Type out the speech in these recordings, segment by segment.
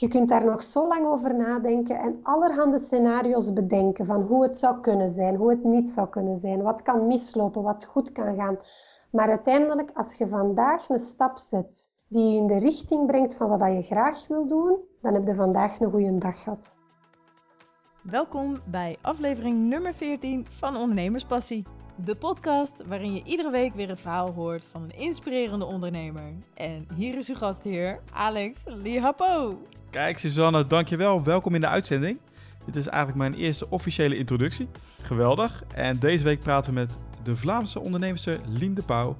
Je kunt daar nog zo lang over nadenken en allerhande scenario's bedenken van hoe het zou kunnen zijn, hoe het niet zou kunnen zijn, wat kan mislopen, wat goed kan gaan. Maar uiteindelijk, als je vandaag een stap zet die je in de richting brengt van wat je graag wil doen, dan heb je vandaag een goede dag gehad. Welkom bij aflevering nummer 14 van Ondernemerspassie. De podcast waarin je iedere week weer het verhaal hoort van een inspirerende ondernemer. En hier is uw gastheer, Alex Lihapo. Kijk, Suzanne, dankjewel. Welkom in de uitzending. Dit is eigenlijk mijn eerste officiële introductie. Geweldig. En deze week praten we met de Vlaamse onderneemster Lien de Pauw.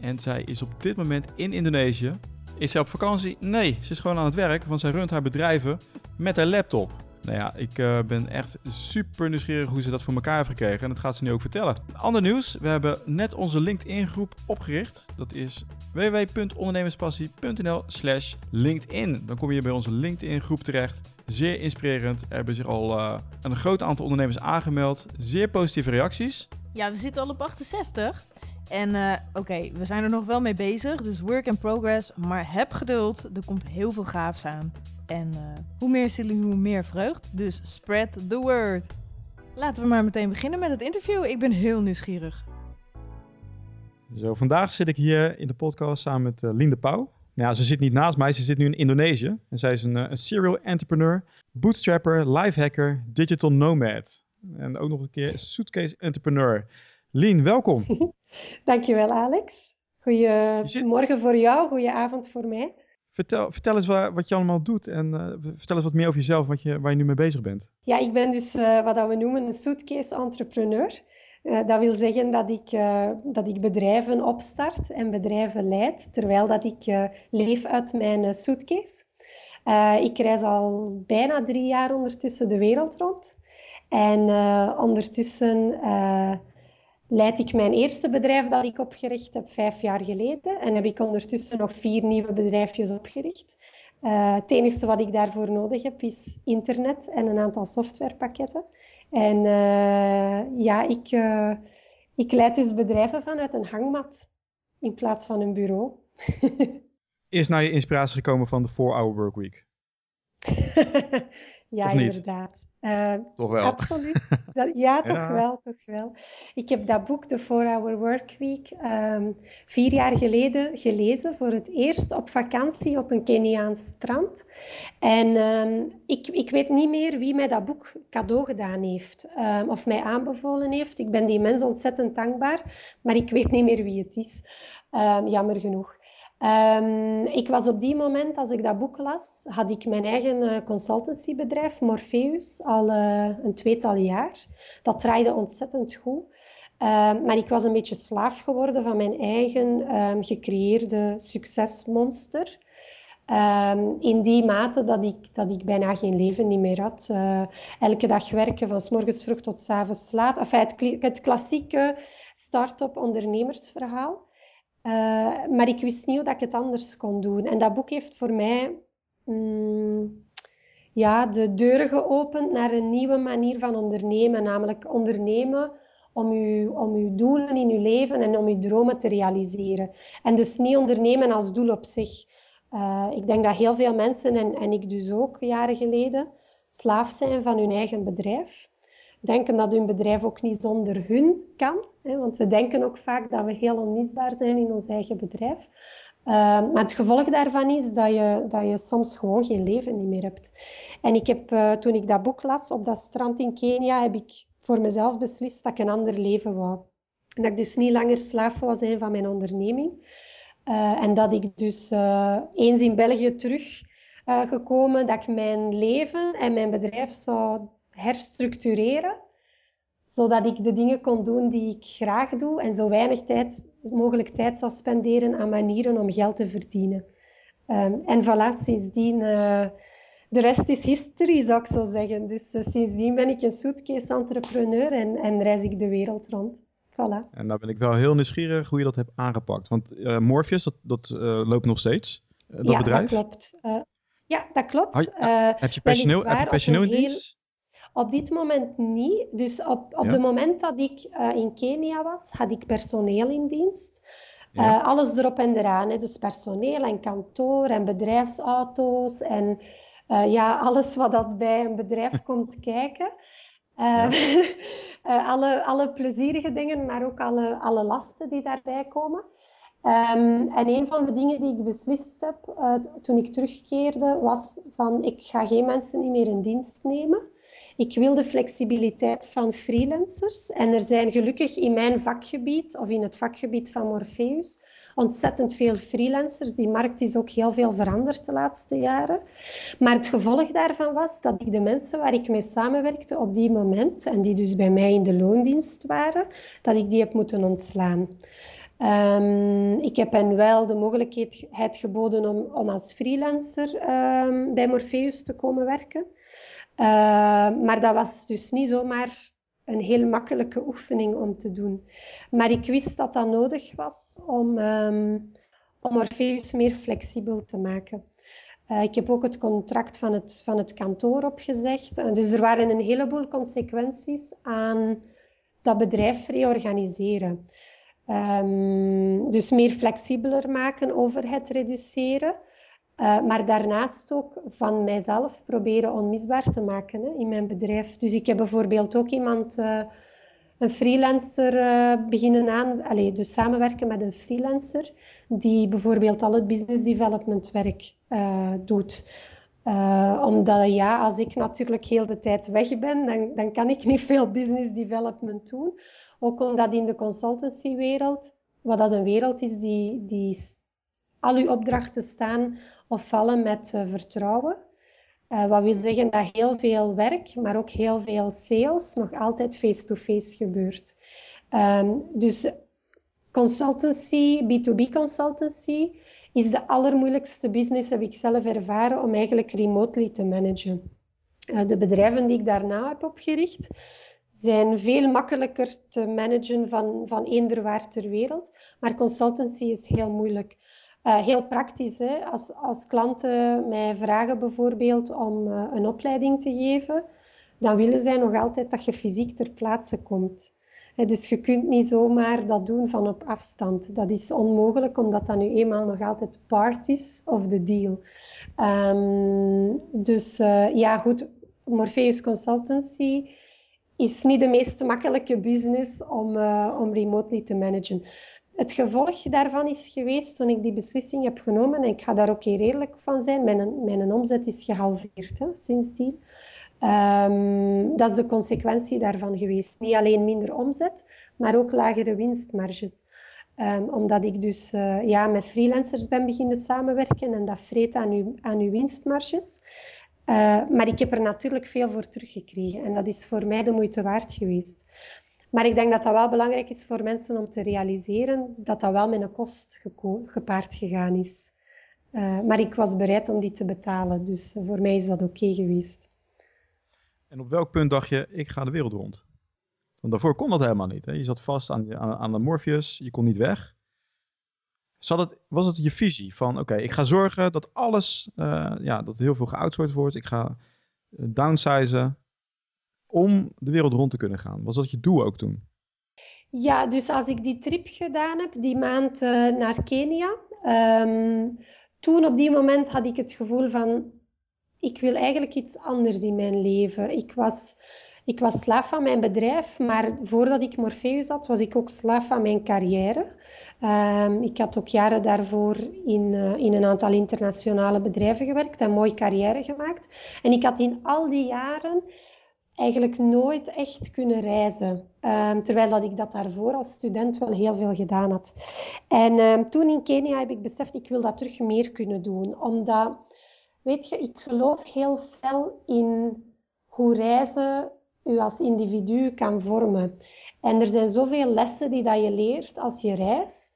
En zij is op dit moment in Indonesië. Is zij op vakantie? Nee, ze is gewoon aan het werk, want zij runt haar bedrijven met haar laptop. Nou ja, ik uh, ben echt super nieuwsgierig hoe ze dat voor elkaar heeft gekregen. En dat gaat ze nu ook vertellen. Ander nieuws, we hebben net onze LinkedIn groep opgericht. Dat is www.ondernemerspassie.nl slash LinkedIn. Dan kom je bij onze LinkedIn groep terecht. Zeer inspirerend. Er hebben zich al uh, een groot aantal ondernemers aangemeld. Zeer positieve reacties. Ja, we zitten al op 68. En uh, oké, we zijn er nog wel mee bezig, dus work in progress. Maar heb geduld, er komt heel veel gaafs aan. En uh, hoe meer zielen, hoe meer vreugd. Dus spread the word. Laten we maar meteen beginnen met het interview. Ik ben heel nieuwsgierig. Zo, vandaag zit ik hier in de podcast samen met uh, Linde Pauw. Nou ja, ze zit niet naast mij, ze zit nu in Indonesië. En zij is een, een serial entrepreneur, bootstrapper, lifehacker, digital nomad. En ook nog een keer suitcase entrepreneur. Lien, welkom. Dankjewel Alex. Goedemorgen voor jou, goeie avond voor mij. Vertel, vertel eens wat, wat je allemaal doet en uh, vertel eens wat meer over jezelf, wat je, waar je nu mee bezig bent. Ja, ik ben dus uh, wat we noemen een suitcase entrepreneur. Uh, dat wil zeggen dat ik, dat ik bedrijven opstart en bedrijven leid, terwijl dat ik leef uit mijn suitcase. ik reis al bijna drie jaar ondertussen de wereld rond. En ondertussen leid ik mijn eerste bedrijf dat ik opgericht heb vijf jaar geleden. En heb ik ondertussen nog vier nieuwe bedrijfjes opgericht. Uh, het enige wat ik daarvoor nodig heb is internet en een aantal softwarepakketten. En uh, ja, ik, uh, ik leid dus bedrijven vanuit een hangmat in plaats van een bureau. is nou je inspiratie gekomen van de 4-hour workweek? ja, inderdaad. Uh, toch wel? Absoluut. Dat, ja, toch wel, toch wel. Ik heb dat boek, The 4-Hour Workweek, um, vier jaar geleden gelezen voor het eerst op vakantie op een Keniaans strand. En um, ik, ik weet niet meer wie mij dat boek cadeau gedaan heeft um, of mij aanbevolen heeft. Ik ben die mens ontzettend dankbaar, maar ik weet niet meer wie het is. jammer genoeg. Um, ik was op die moment, als ik dat boek las, had ik mijn eigen uh, consultancybedrijf, Morpheus, al uh, een tweetal jaar. Dat draaide ontzettend goed. Um, maar ik was een beetje slaaf geworden van mijn eigen um, gecreëerde succesmonster. in die mate dat ik, dat ik bijna geen leven meer had. Uh, elke dag werken, van s morgens vroeg tot s avonds laat. Enfin, het, het klassieke start-up ondernemersverhaal. Uh, maar ik wist niet hoe dat ik het anders kon doen. En dat boek heeft voor mij mm, ja, de deuren geopend naar een nieuwe manier van ondernemen. Namelijk ondernemen om uw, om uw doelen in uw leven en om uw dromen te realiseren. En dus niet ondernemen als doel op zich. Uh, ik denk dat heel veel mensen, en, en ik dus ook jaren geleden, slaaf zijn van hun eigen bedrijf denken dat hun bedrijf ook niet zonder hun kan. Hè, want we denken ook vaak dat we heel onmisbaar zijn in ons eigen bedrijf. Uh, maar het gevolg daarvan is dat je, dat je soms gewoon geen leven meer hebt. En ik heb, uh, toen ik dat boek las op dat strand in Kenia, heb ik voor mezelf beslist dat ik een ander leven wou. Dat ik dus niet langer slaaf wou zijn van mijn onderneming. Uh, en dat ik dus eens in België terug gekomen, dat ik mijn leven en mijn bedrijf zou herstructureren, zodat ik de dingen kon doen die ik graag doe en zo weinig tijd, mogelijk tijd zou spenderen aan manieren om geld te verdienen. Um, en voilà, sindsdien, uh, de rest is history, zou ik zo zeggen. Dus uh, sindsdien ben ik een suitcase-entrepreneur en, en reis ik de wereld rond. Voilà. En daar ben ik wel heel nieuwsgierig hoe je dat hebt aangepakt. Want uh, Morpheus, dat, dat loopt nog steeds, dat ja, bedrijf? dat klopt. ja, dat klopt. heb je personeel, heb je personeel in dienst? Op dit moment niet. Dus op, op ja. het moment dat ik uh, in Kenia was, had ik personeel in dienst. Uh, alles erop en eraan. Hè. Dus personeel en kantoor en bedrijfsauto's en ja, alles wat dat bij een bedrijf komt kijken. alle, alle plezierige dingen, maar ook alle, alle lasten die daarbij komen. Um, en een van de dingen die ik beslist heb uh, toen ik terugkeerde, was van ik ga geen mensen niet meer in dienst nemen. Ik wil de flexibiliteit van freelancers. En er zijn gelukkig in mijn vakgebied, of in het vakgebied van Morpheus, ontzettend veel freelancers. Die markt is ook heel veel veranderd de laatste jaren. Maar het gevolg daarvan was dat ik de mensen waar ik mee samenwerkte op die moment, en die dus bij mij in de loondienst waren, dat ik die heb moeten ontslaan. Um, ik heb hen wel de mogelijkheid geboden om, als freelancer um, bij Morpheus te komen werken. Uh, maar dat was dus niet zomaar een heel makkelijke oefening om te doen. Maar ik wist dat dat nodig was om, um, om Morpheus meer flexibel te maken. Uh, ik heb ook het contract van het, van het kantoor opgezegd. Uh, dus er waren een heleboel consequenties aan dat bedrijf reorganiseren. Um, dus meer flexibeler maken over het reduceren. Uh, maar daarnaast ook van mijzelf proberen onmisbaar te maken hè, in mijn bedrijf. Dus ik heb bijvoorbeeld ook iemand, uh, een freelancer, uh, beginnen aan, dus samenwerken met een freelancer, die bijvoorbeeld al het business development werk doet. omdat ja, als ik natuurlijk heel de tijd weg ben, dan, dan kan ik niet veel business development doen. Ook omdat in de consultancywereld, wat dat een wereld is die, die al uw opdrachten staan of vallen met uh, vertrouwen. Uh, wat wil zeggen dat heel veel werk, maar ook heel veel sales nog altijd face-to-face gebeurt. Um, dus consultancy, B2B consultancy, is de allermoeilijkste business, heb ik zelf ervaren, om eigenlijk remotely te managen. Uh, de bedrijven die ik daarna heb opgericht, zijn veel makkelijker te managen van, van eender waar ter wereld. Maar consultancy is heel moeilijk. Uh, heel praktisch. Hè? Als, als klanten mij vragen bijvoorbeeld om uh, een opleiding te geven, dan willen zij nog altijd dat je fysiek ter plaatse komt. dus je kunt niet zomaar dat doen van op afstand. Dat is onmogelijk, omdat dat nu eenmaal nog altijd part is of the deal. Um, dus uh, ja, goed, Morpheus Consultancy is niet de meest makkelijke business om, om remotely te managen. Het gevolg daarvan is geweest toen ik die beslissing heb genomen, en ik ga daar ook hier eerlijk van zijn, mijn, mijn omzet is gehalveerd hè, sindsdien. Um, dat is de consequentie daarvan geweest. Niet alleen minder omzet, maar ook lagere winstmarges. Um, omdat ik dus uh, ja, met freelancers ben beginnen samenwerken en dat vreet aan uw, aan uw winstmarges. Uh, maar ik heb er natuurlijk veel voor teruggekregen en dat is voor mij de moeite waard geweest. Maar ik denk dat dat wel belangrijk is voor mensen om te realiseren dat dat wel met een kost gepaard gegaan is. Uh, maar ik was bereid om die te betalen, dus voor mij is dat oké geweest. En op welk punt dacht je, ik ga de wereld rond? Want daarvoor kon dat helemaal niet. Hè? Je zat vast aan, aan, de Morpheus, je kon niet weg. Zat het, was het je visie van, oké, ik ga zorgen dat alles, uh, ja, dat heel veel geoutsourced wordt. Ik ga uh, downsizen om de wereld rond te kunnen gaan. Was dat je doel ook toen? Ja, dus als ik die trip gedaan heb, die maand uh, naar Kenia, um, toen op die moment had ik het gevoel van, ik wil eigenlijk iets anders in mijn leven. Ik was, ik was slaaf van mijn bedrijf, maar voordat ik Morpheus had, was ik ook slaaf van mijn carrière. Um, ik had ook jaren daarvoor in, uh, in een aantal internationale bedrijven gewerkt en mooie carrière gemaakt. En ik had in al die jaren eigenlijk nooit echt kunnen reizen. Um, terwijl dat ik dat daarvoor als student wel heel veel gedaan had. En um, toen in Kenia heb ik beseft, ik wil dat terug meer kunnen doen. Omdat, weet je, ik geloof heel veel in hoe reizen u als individu kan vormen. En er zijn zoveel lessen die dat je leert als je reist.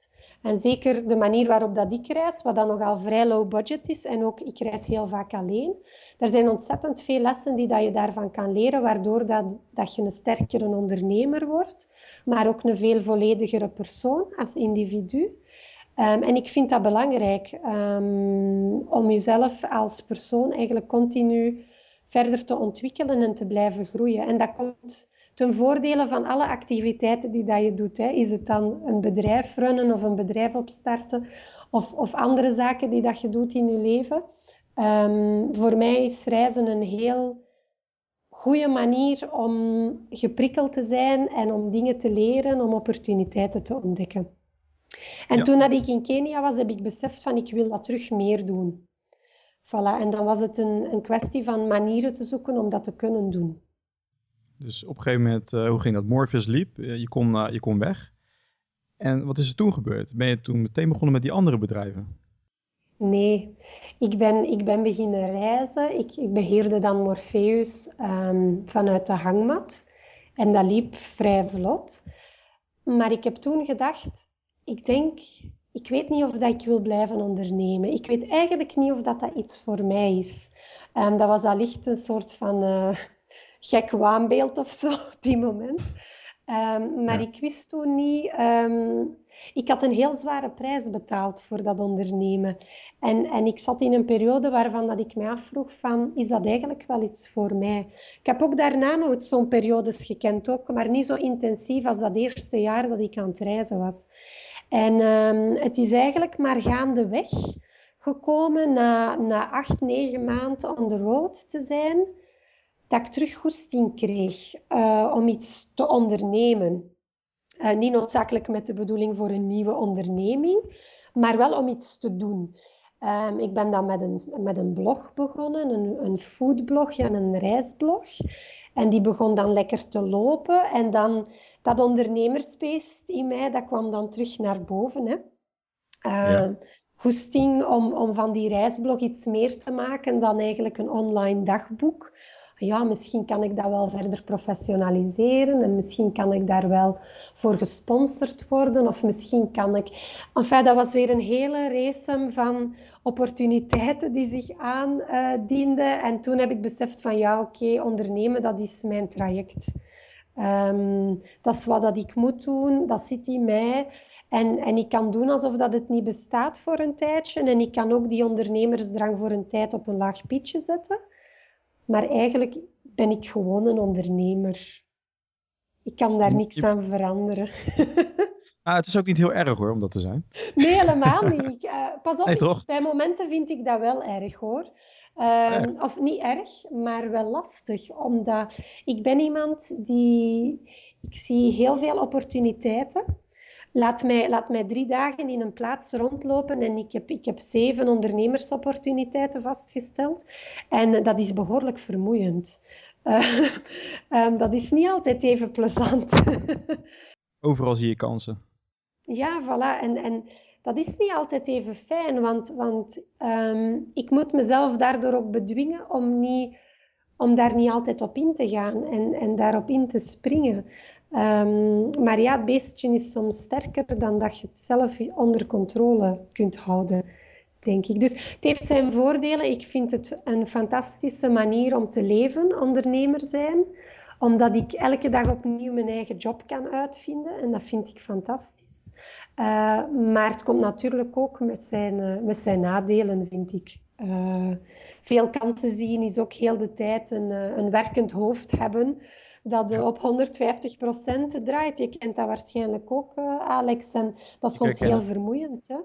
En zeker de manier waarop dat ik reis, wat dan nogal vrij low budget is. En ook, ik reis heel vaak alleen. Er zijn ontzettend veel lessen die dat je daarvan kan leren, waardoor dat, dat je een sterkere ondernemer wordt, maar ook een veel volledigere persoon als individu. Um, en ik vind dat belangrijk um, om jezelf als persoon eigenlijk continu verder te ontwikkelen en te blijven groeien. En dat komt ten voordele van alle activiteiten die dat je doet. Hè. Is het dan een bedrijf runnen of een bedrijf opstarten of, of andere zaken die dat je doet in je leven. Ehm, voor mij is reizen een heel goede manier om geprikkeld te zijn en om dingen te leren, om opportuniteiten te ontdekken. En toen dat ik in Kenia was, heb ik beseft van ik wil dat terug meer doen. Voilà. En dan was het een, een kwestie van manieren te zoeken om dat te kunnen doen. Dus op een gegeven moment, uh, hoe ging dat? Morpheus liep, eh, je, kon, uh, je kon weg. En wat is er toen gebeurd? Ben je toen meteen begonnen met die andere bedrijven? Nee, ik ben, ik ben beginnen reizen. Ik, ik beheerde dan Morpheus um, vanuit de hangmat. En dat liep vrij vlot. Maar ik heb toen gedacht, ik denk, ik weet niet of dat ik wil blijven ondernemen. Ik weet eigenlijk niet of dat, dat iets voor mij is. Um, dat was allicht een soort van gek waanbeeld of zo op die moment. Um, maar ik wist toen niet. Um, ik had een heel zware prijs betaald voor dat ondernemen. En, en ik zat in een periode waarvan dat ik me afvroeg van, is dat eigenlijk wel iets voor mij? Ik heb ook daarna nog zo'n periodes gekend, ook, maar niet zo intensief als dat eerste jaar dat ik aan het reizen was. En um, het is eigenlijk maar gaandeweg gekomen na, na acht, negen maanden on the road te zijn, dat ik terug goesting kreeg uh, om iets te ondernemen. Uh, niet noodzakelijk met de bedoeling voor een nieuwe onderneming, maar wel om iets te doen. Um, ik ben dan met een, met een blog begonnen, een, een foodblog en een reisblog. En die begon dan lekker te lopen. En dan dat ondernemersbeest in mij, dat kwam dan terug naar boven. Hè. Uh, ja. Goesting om, om van die reisblog iets meer te maken dan eigenlijk een online dagboek ja, misschien kan ik dat wel verder professionaliseren en misschien kan ik daar wel voor gesponsord worden of misschien kan ik... Enfin, dat was weer een hele race van opportuniteiten die zich aandienden. en toen heb ik beseft van ja, oké, ondernemen, dat is mijn traject. Um, dat is wat dat ik moet doen, dat zit in mij. En, en ik kan doen alsof dat het niet bestaat voor een tijdje. En ik kan ook die ondernemersdrang voor een tijd op een laag pitje zetten. Maar eigenlijk ben ik gewoon een ondernemer. Ik kan daar niks aan veranderen. Ah, het is ook niet heel erg hoor, om dat te zijn. Nee, helemaal niet. Uh, pas op, nee, bij momenten vind ik dat wel erg hoor. Uh, of niet erg, maar wel lastig. Omdat ik ben iemand die... Ik zie heel veel opportuniteiten. Laat mij, laat mij drie dagen in een plaats rondlopen en ik heb, ik heb zeven ondernemersopportuniteiten vastgesteld. En dat is behoorlijk vermoeiend. Uh, um, dat is niet altijd even plezant. Overal zie je kansen. Ja, voilà. En, en dat is niet altijd even fijn, want, want um, ik moet mezelf daardoor ook bedwingen om, niet, om daar niet altijd op in te gaan en, en daarop in te springen. Um, maar ja, het beestje is soms sterker dan dat je het zelf onder controle kunt houden, denk ik. Dus het heeft zijn voordelen. Ik vind het een fantastische manier om te leven, ondernemer zijn. Omdat ik elke dag opnieuw mijn eigen job kan uitvinden. En dat vind ik fantastisch. Uh, maar het komt natuurlijk ook met zijn, uh, met zijn nadelen, vind ik. Uh, veel kansen zien is ook heel de tijd een, een werkend hoofd hebben dat ja. op 150% draait. Je kent dat waarschijnlijk ook, uh, Alex. En dat is soms heel vermoeiend. Hè?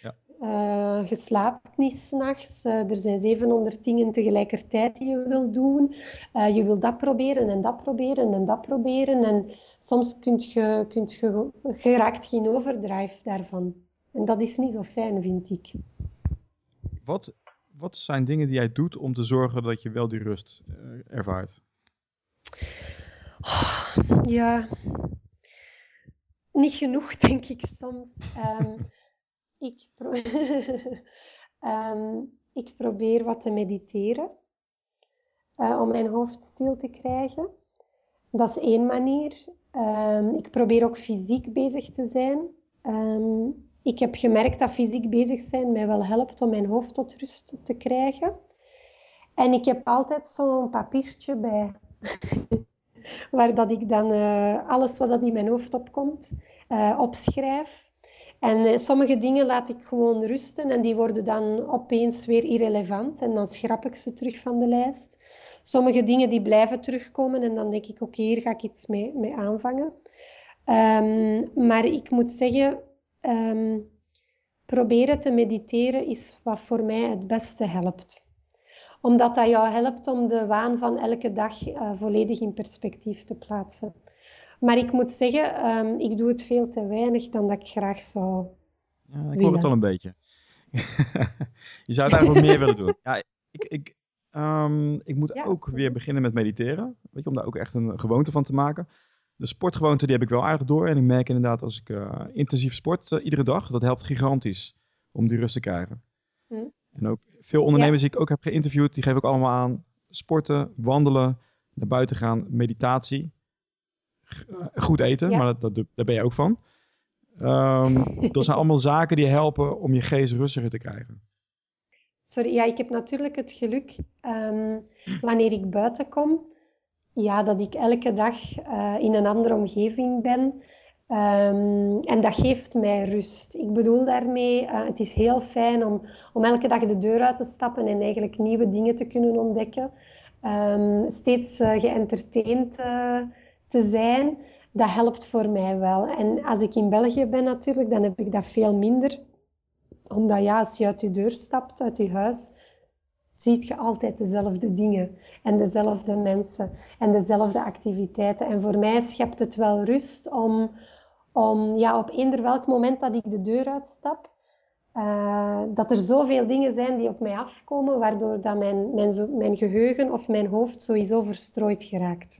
Ja. Uh, je slaapt niet s'nachts. Uh, er zijn 700 dingen tegelijkertijd die je wil doen. je wil dat proberen en dat proberen en dat proberen. En soms kun je, kunt je, je raakt geen overdrive daarvan. En dat is niet zo fijn, vind ik. Wat, wat zijn dingen die jij doet om te zorgen dat je wel die rust ervaart? Ja, niet genoeg, denk ik soms. Um, ik, um, ik, probeer wat te mediteren uh, om mijn hoofd stil te krijgen. Dat is één manier. Um, ik probeer ook fysiek bezig te zijn. ik heb gemerkt dat fysiek bezig zijn mij wel helpt om mijn hoofd tot rust te krijgen. En ik heb altijd zo'n papiertje bij waar dat ik dan uh, alles wat dat in mijn hoofd opkomt, uh, opschrijf. En uh, sommige dingen laat ik gewoon rusten en die worden dan opeens weer irrelevant en dan schrap ik ze terug van de lijst. Sommige dingen die blijven terugkomen en dan denk ik, oké, hier ga ik iets mee, mee aanvangen. Um, maar ik moet zeggen, um, proberen te mediteren is wat voor mij het beste helpt. Omdat dat jou helpt om de waan van elke dag uh, volledig in perspectief te plaatsen. Maar ik moet zeggen, um, ik doe het veel te weinig dan dat ik graag zou ja, Ik hoor het al een beetje. je zou het eigenlijk meer willen doen. Ja, ik, ik, um, ik moet ja, ook weer beginnen met mediteren. Weet je, om daar ook echt een gewoonte van te maken. De sportgewoonte die heb ik wel aardig door. En ik merk inderdaad als ik uh, intensief sport uh, iedere dag, dat helpt gigantisch om die rust te krijgen. Hm. En ook veel ondernemers ja. die ik ook heb geïnterviewd, die geven ook allemaal aan sporten, wandelen, naar buiten gaan, meditatie. Eh, goed eten, ja. maar dat, dat, daar ben je ook van. Um, dat zijn allemaal zaken die helpen om je geest rustiger te krijgen. Sorry, ja, ik heb natuurlijk het geluk um, wanneer ik buiten kom, ja, dat ik elke dag uh, in een andere omgeving ben. Um, en dat geeft mij rust. Ik bedoel daarmee, uh, het is heel fijn om, om elke dag de deur uit te stappen en eigenlijk nieuwe dingen te kunnen ontdekken. Um, steeds uh, te zijn, dat helpt voor mij wel. En als ik in België ben natuurlijk, dan heb ik dat veel minder. Omdat ja, als je uit je deur stapt, uit je huis, ziet je altijd dezelfde dingen en dezelfde mensen en dezelfde activiteiten. En voor mij schept het wel rust om, om ja, op eender welk moment dat ik de deur uitstap, uh, dat er zoveel dingen zijn die op mij afkomen, waardoor dat mijn, mijn, mijn geheugen of mijn hoofd sowieso verstrooid geraakt.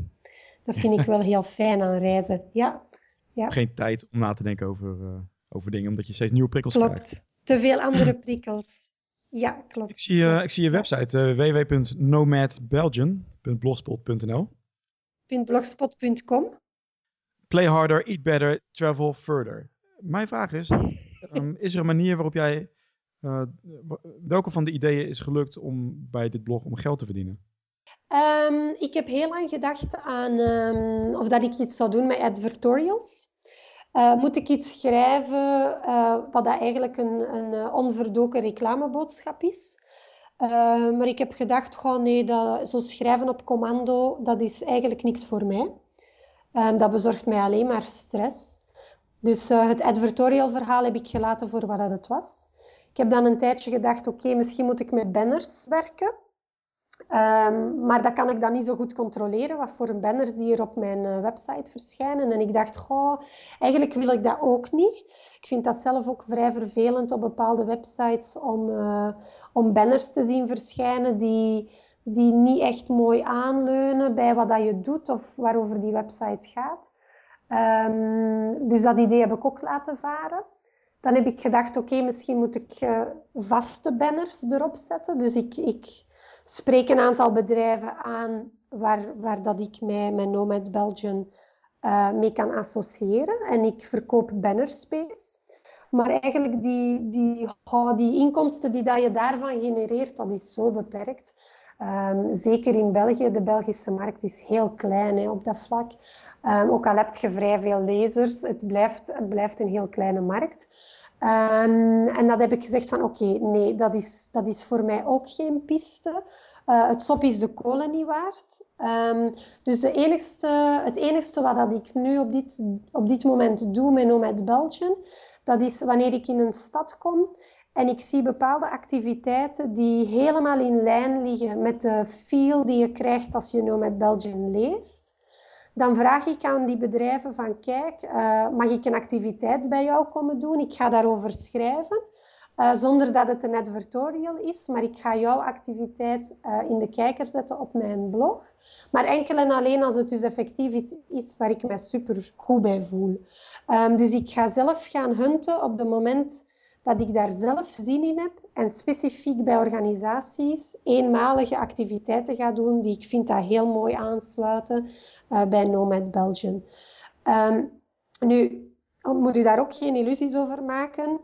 Dat vind ik wel heel fijn aan reizen. Ja. ja. Geen tijd om na te denken over, uh, over dingen, omdat je steeds nieuwe prikkels klopt. krijgt. Te veel andere prikkels. Ja, klopt. Ik zie, uh, ik zie je website uh, www.nomadbelgian.blogspot.nl .blogspot.com Play harder, eat better, travel further. Mijn vraag is, um, is er een manier waarop jij... Uh, welke van de ideeën is gelukt om bij dit blog om geld te verdienen? Um, ik heb heel lang gedacht aan um, of dat ik iets zou doen met advertorials. Uh, moet ik iets schrijven uh, wat dat eigenlijk een, een onverdoken reclameboodschap is? maar ik heb gedacht, goh, nee, dat, zo schrijven op commando, dat is eigenlijk niks voor mij. Um, dat bezorgt mij alleen maar stress. Dus het advertorial verhaal heb ik gelaten voor wat dat het was. Ik heb dan een tijdje gedacht, oké, misschien moet ik met banners werken. Um, maar dat kan ik dan niet zo goed controleren, wat voor banners die er op mijn uh, website verschijnen. En ik dacht, goh, eigenlijk wil ik dat ook niet. Ik vind dat zelf ook vrij vervelend op bepaalde websites om, uh, om banners te zien verschijnen die, die niet echt mooi aanleunen bij wat dat je doet of waarover die website gaat. Um, dus dat idee heb ik ook laten varen. Dan heb ik gedacht, oké, misschien moet ik uh, vaste banners erop zetten. Dus ik... ik spreek een aantal bedrijven aan waar, waar dat ik mij met Nomad Belgium uh, mee kan associëren. En ik verkoop bannerspace. Maar eigenlijk die, die, oh, die inkomsten die dat je daarvan genereert, dat is zo beperkt. Um, zeker in België, de Belgische markt is heel klein hè, op dat vlak. Um, ook al heb je vrij veel lezers, het blijft, het blijft een heel kleine markt. Um, en dat heb ik gezegd van oké, nee, dat is, dat is voor mij ook geen piste. Uh, het sop is de kolen niet waard. Dus de enigste, het enigste wat dat ik nu op dit, op dit moment doe met Nomad Belgium, dat is wanneer ik in een stad kom en ik zie bepaalde activiteiten die helemaal in lijn liggen met de feel die je krijgt als je Nomad Belgium leest dan vraag ik aan die bedrijven van kijk, uh, mag ik een activiteit bij jou komen doen? Ik ga daarover schrijven, uh, zonder dat het een advertorial is, maar ik ga jouw activiteit uh, in de kijker zetten op mijn blog. Maar enkel en alleen als het dus effectief iets is waar ik mij super goed bij voel. Um, dus ik ga zelf gaan hunten op het moment dat ik daar zelf zin in heb en specifiek bij organisaties eenmalige activiteiten ga doen die ik vind dat heel mooi aansluiten uh, bij Nomad Belgium. Um, nu, moet u daar ook geen illusies over maken.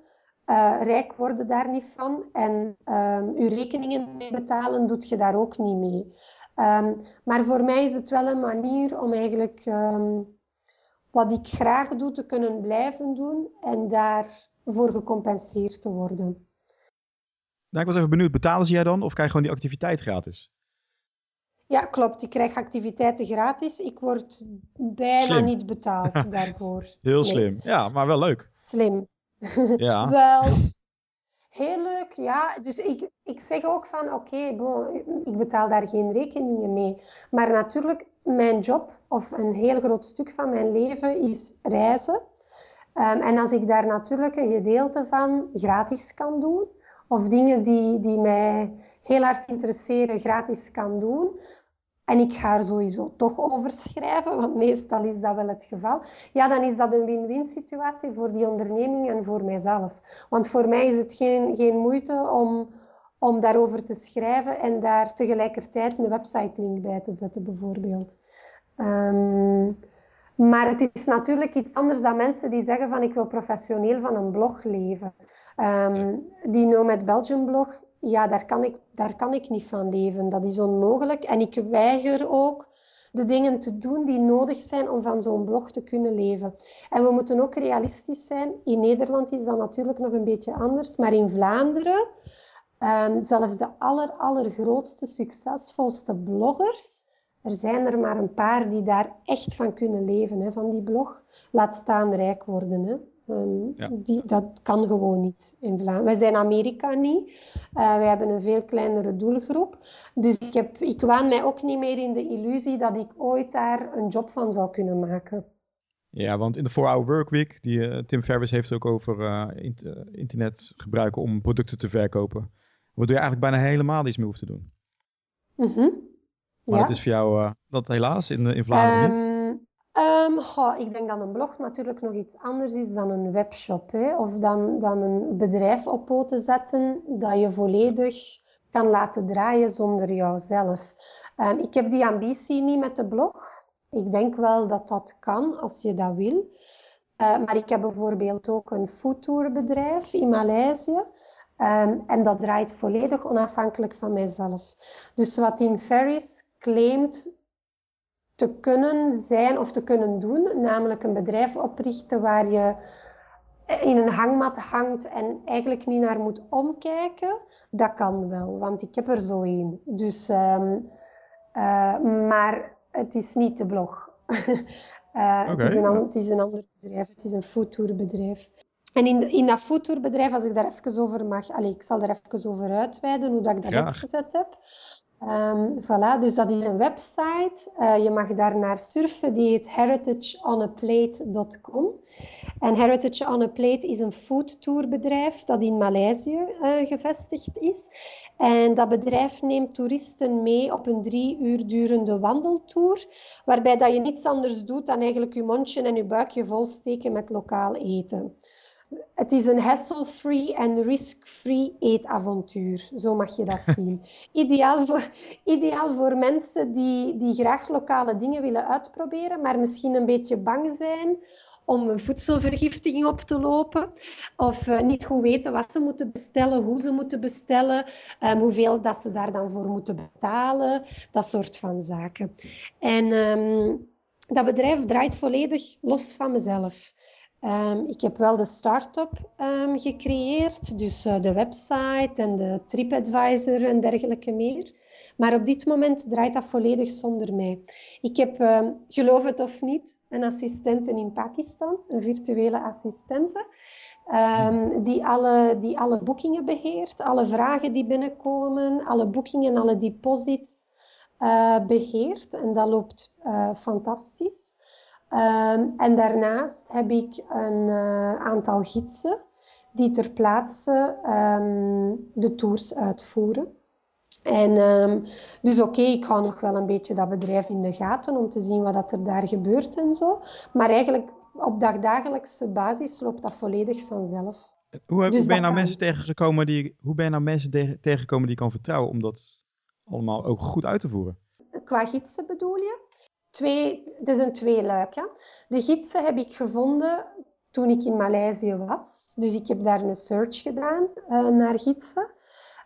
Uh, rijk worden daar niet van en um, uw rekeningen mee betalen doet je daar ook niet mee. Um, maar voor mij is het wel een manier om eigenlijk wat ik graag doe te kunnen blijven doen en daarvoor gecompenseerd te worden. Nou, ik was even benieuwd, betalen ze jij dan of krijg je gewoon die activiteit gratis? Ja, klopt. Ik krijg activiteiten gratis. Ik word bijna slim. niet betaald daarvoor. Heel nee. slim. Ja, maar wel leuk. Slim. Ja. wel, Heel leuk, ja. Dus ik, ik zeg ook van, oké, ik betaal daar geen rekeningen mee. Maar natuurlijk, mijn job, of een heel groot stuk van mijn leven, is reizen. Ehm, en als ik daar natuurlijk een gedeelte van gratis kan doen, of dingen die, die mij heel hard interesseren gratis kan doen, en ik ga er sowieso toch over schrijven, want meestal is dat wel het geval, ja, dan is dat een win-win situatie voor die onderneming en voor mijzelf. Want voor mij is het geen, geen moeite om, om daarover te schrijven en daar tegelijkertijd een website-link bij te zetten, bijvoorbeeld. Um, maar het is natuurlijk iets anders dan mensen die zeggen van ik wil professioneel van een blog leven. Um, die Nomad Belgium blog, ja, daar kan, ik, daar kan ik niet van leven. Dat is onmogelijk. En ik weiger ook de dingen te doen die nodig zijn om van zo'n blog te kunnen leven. En we moeten ook realistisch zijn. In Nederland is dat natuurlijk nog een beetje anders, maar in Vlaanderen, um, zelfs de aller, allergrootste, succesvolste bloggers, er zijn er maar een paar die daar echt van kunnen leven, hè, van die blog. Laat staan rijk worden. Hè. Um, die, dat kan gewoon niet in Vlaanderen. Wij zijn Amerika niet. Uh, wij hebben een veel kleinere doelgroep. Dus ik, heb, ik waan mij ook niet meer in de illusie dat ik ooit daar een job van zou kunnen maken. Ja, want in de 4-Hour Workweek, die uh, Tim Ferriss heeft ook over uh, internet gebruiken om producten te verkopen. Waardoor je eigenlijk bijna helemaal niets meer hoeft te doen. Mm maar het is voor jou uh, dat helaas in, in Vlaanderen niet? Um, goh, ik denk dat een blog natuurlijk nog iets anders is dan een webshop. Hè? Of dan, dan een bedrijf op poten zetten dat je volledig kan laten draaien zonder jouzelf. Um, ik heb die ambitie niet met de blog. Ik denk wel dat dat kan als je dat wil. Uh, maar ik heb bijvoorbeeld ook een foodtourbedrijf in Maleisië. Um, en dat draait volledig onafhankelijk van mijzelf. Dus wat Tim Ferriss claimt te kunnen zijn of te kunnen doen, namelijk een bedrijf oprichten waar je in een hangmat hangt en eigenlijk niet naar moet omkijken, dat kan wel, want ik heb er zo een. Dus, um, uh, maar het is niet de blog. uh, het, is een, het, is een, ander bedrijf, het is een foodtourbedrijf. En in, in dat foodtourbedrijf, als ik daar even over mag, allez, ik zal er even over uitweiden hoe dat ik dat ja. opgezet heb. Um, voilà, dus dat is een website. Uh, je mag daar naar surfen. Die heet heritageonaplate.com. En Heritage on a Plate is een foodtourbedrijf dat in Maleisië uh, gevestigd is. En dat bedrijf neemt toeristen mee op een drie uur durende wandeltour, waarbij dat je niets anders doet dan eigenlijk je mondje en je buikje volsteken met lokaal eten. Het is een hassle-free en risk-free eetavontuur. Zo mag je dat zien. ideaal, voor, ideaal voor mensen die, die graag lokale dingen willen uitproberen, maar misschien een beetje bang zijn om een voedselvergiftiging op te lopen. Of uh, niet goed weten wat ze moeten bestellen, hoe ze moeten bestellen, um, hoeveel dat ze daar dan voor moeten betalen. Dat soort van zaken. En um, dat bedrijf draait volledig los van mezelf. Um, ik heb wel de start-up um, gecreëerd, dus uh, de website en de TripAdvisor en dergelijke meer. Maar op dit moment draait dat volledig zonder mij. Ik heb, um, geloof het of niet, een assistente in Pakistan, een virtuele assistente, die, alle, die alle boekingen beheert, alle vragen die binnenkomen, alle boekingen, alle deposits uh, beheert. En dat loopt uh, fantastisch. Um, en daarnaast heb ik een uh, aantal gidsen die ter plaatse um, de tours uitvoeren. En um, dus oké, okay, ik hou nog wel een beetje dat bedrijf in de gaten om te zien wat dat er daar gebeurt en zo. Maar eigenlijk op dagdagelijkse basis loopt dat volledig vanzelf. Hoe, dus hoe ben je nou mensen tegengekomen die, hoe ben je nou mensen tegengekomen die je kan vertrouwen om dat allemaal ook goed uit te voeren? Qua gidsen bedoel je? Twee, het is een tweeluik. Ja. De gidsen heb ik gevonden toen ik in Maleisië was. Dus ik heb daar een search gedaan uh, naar gidsen.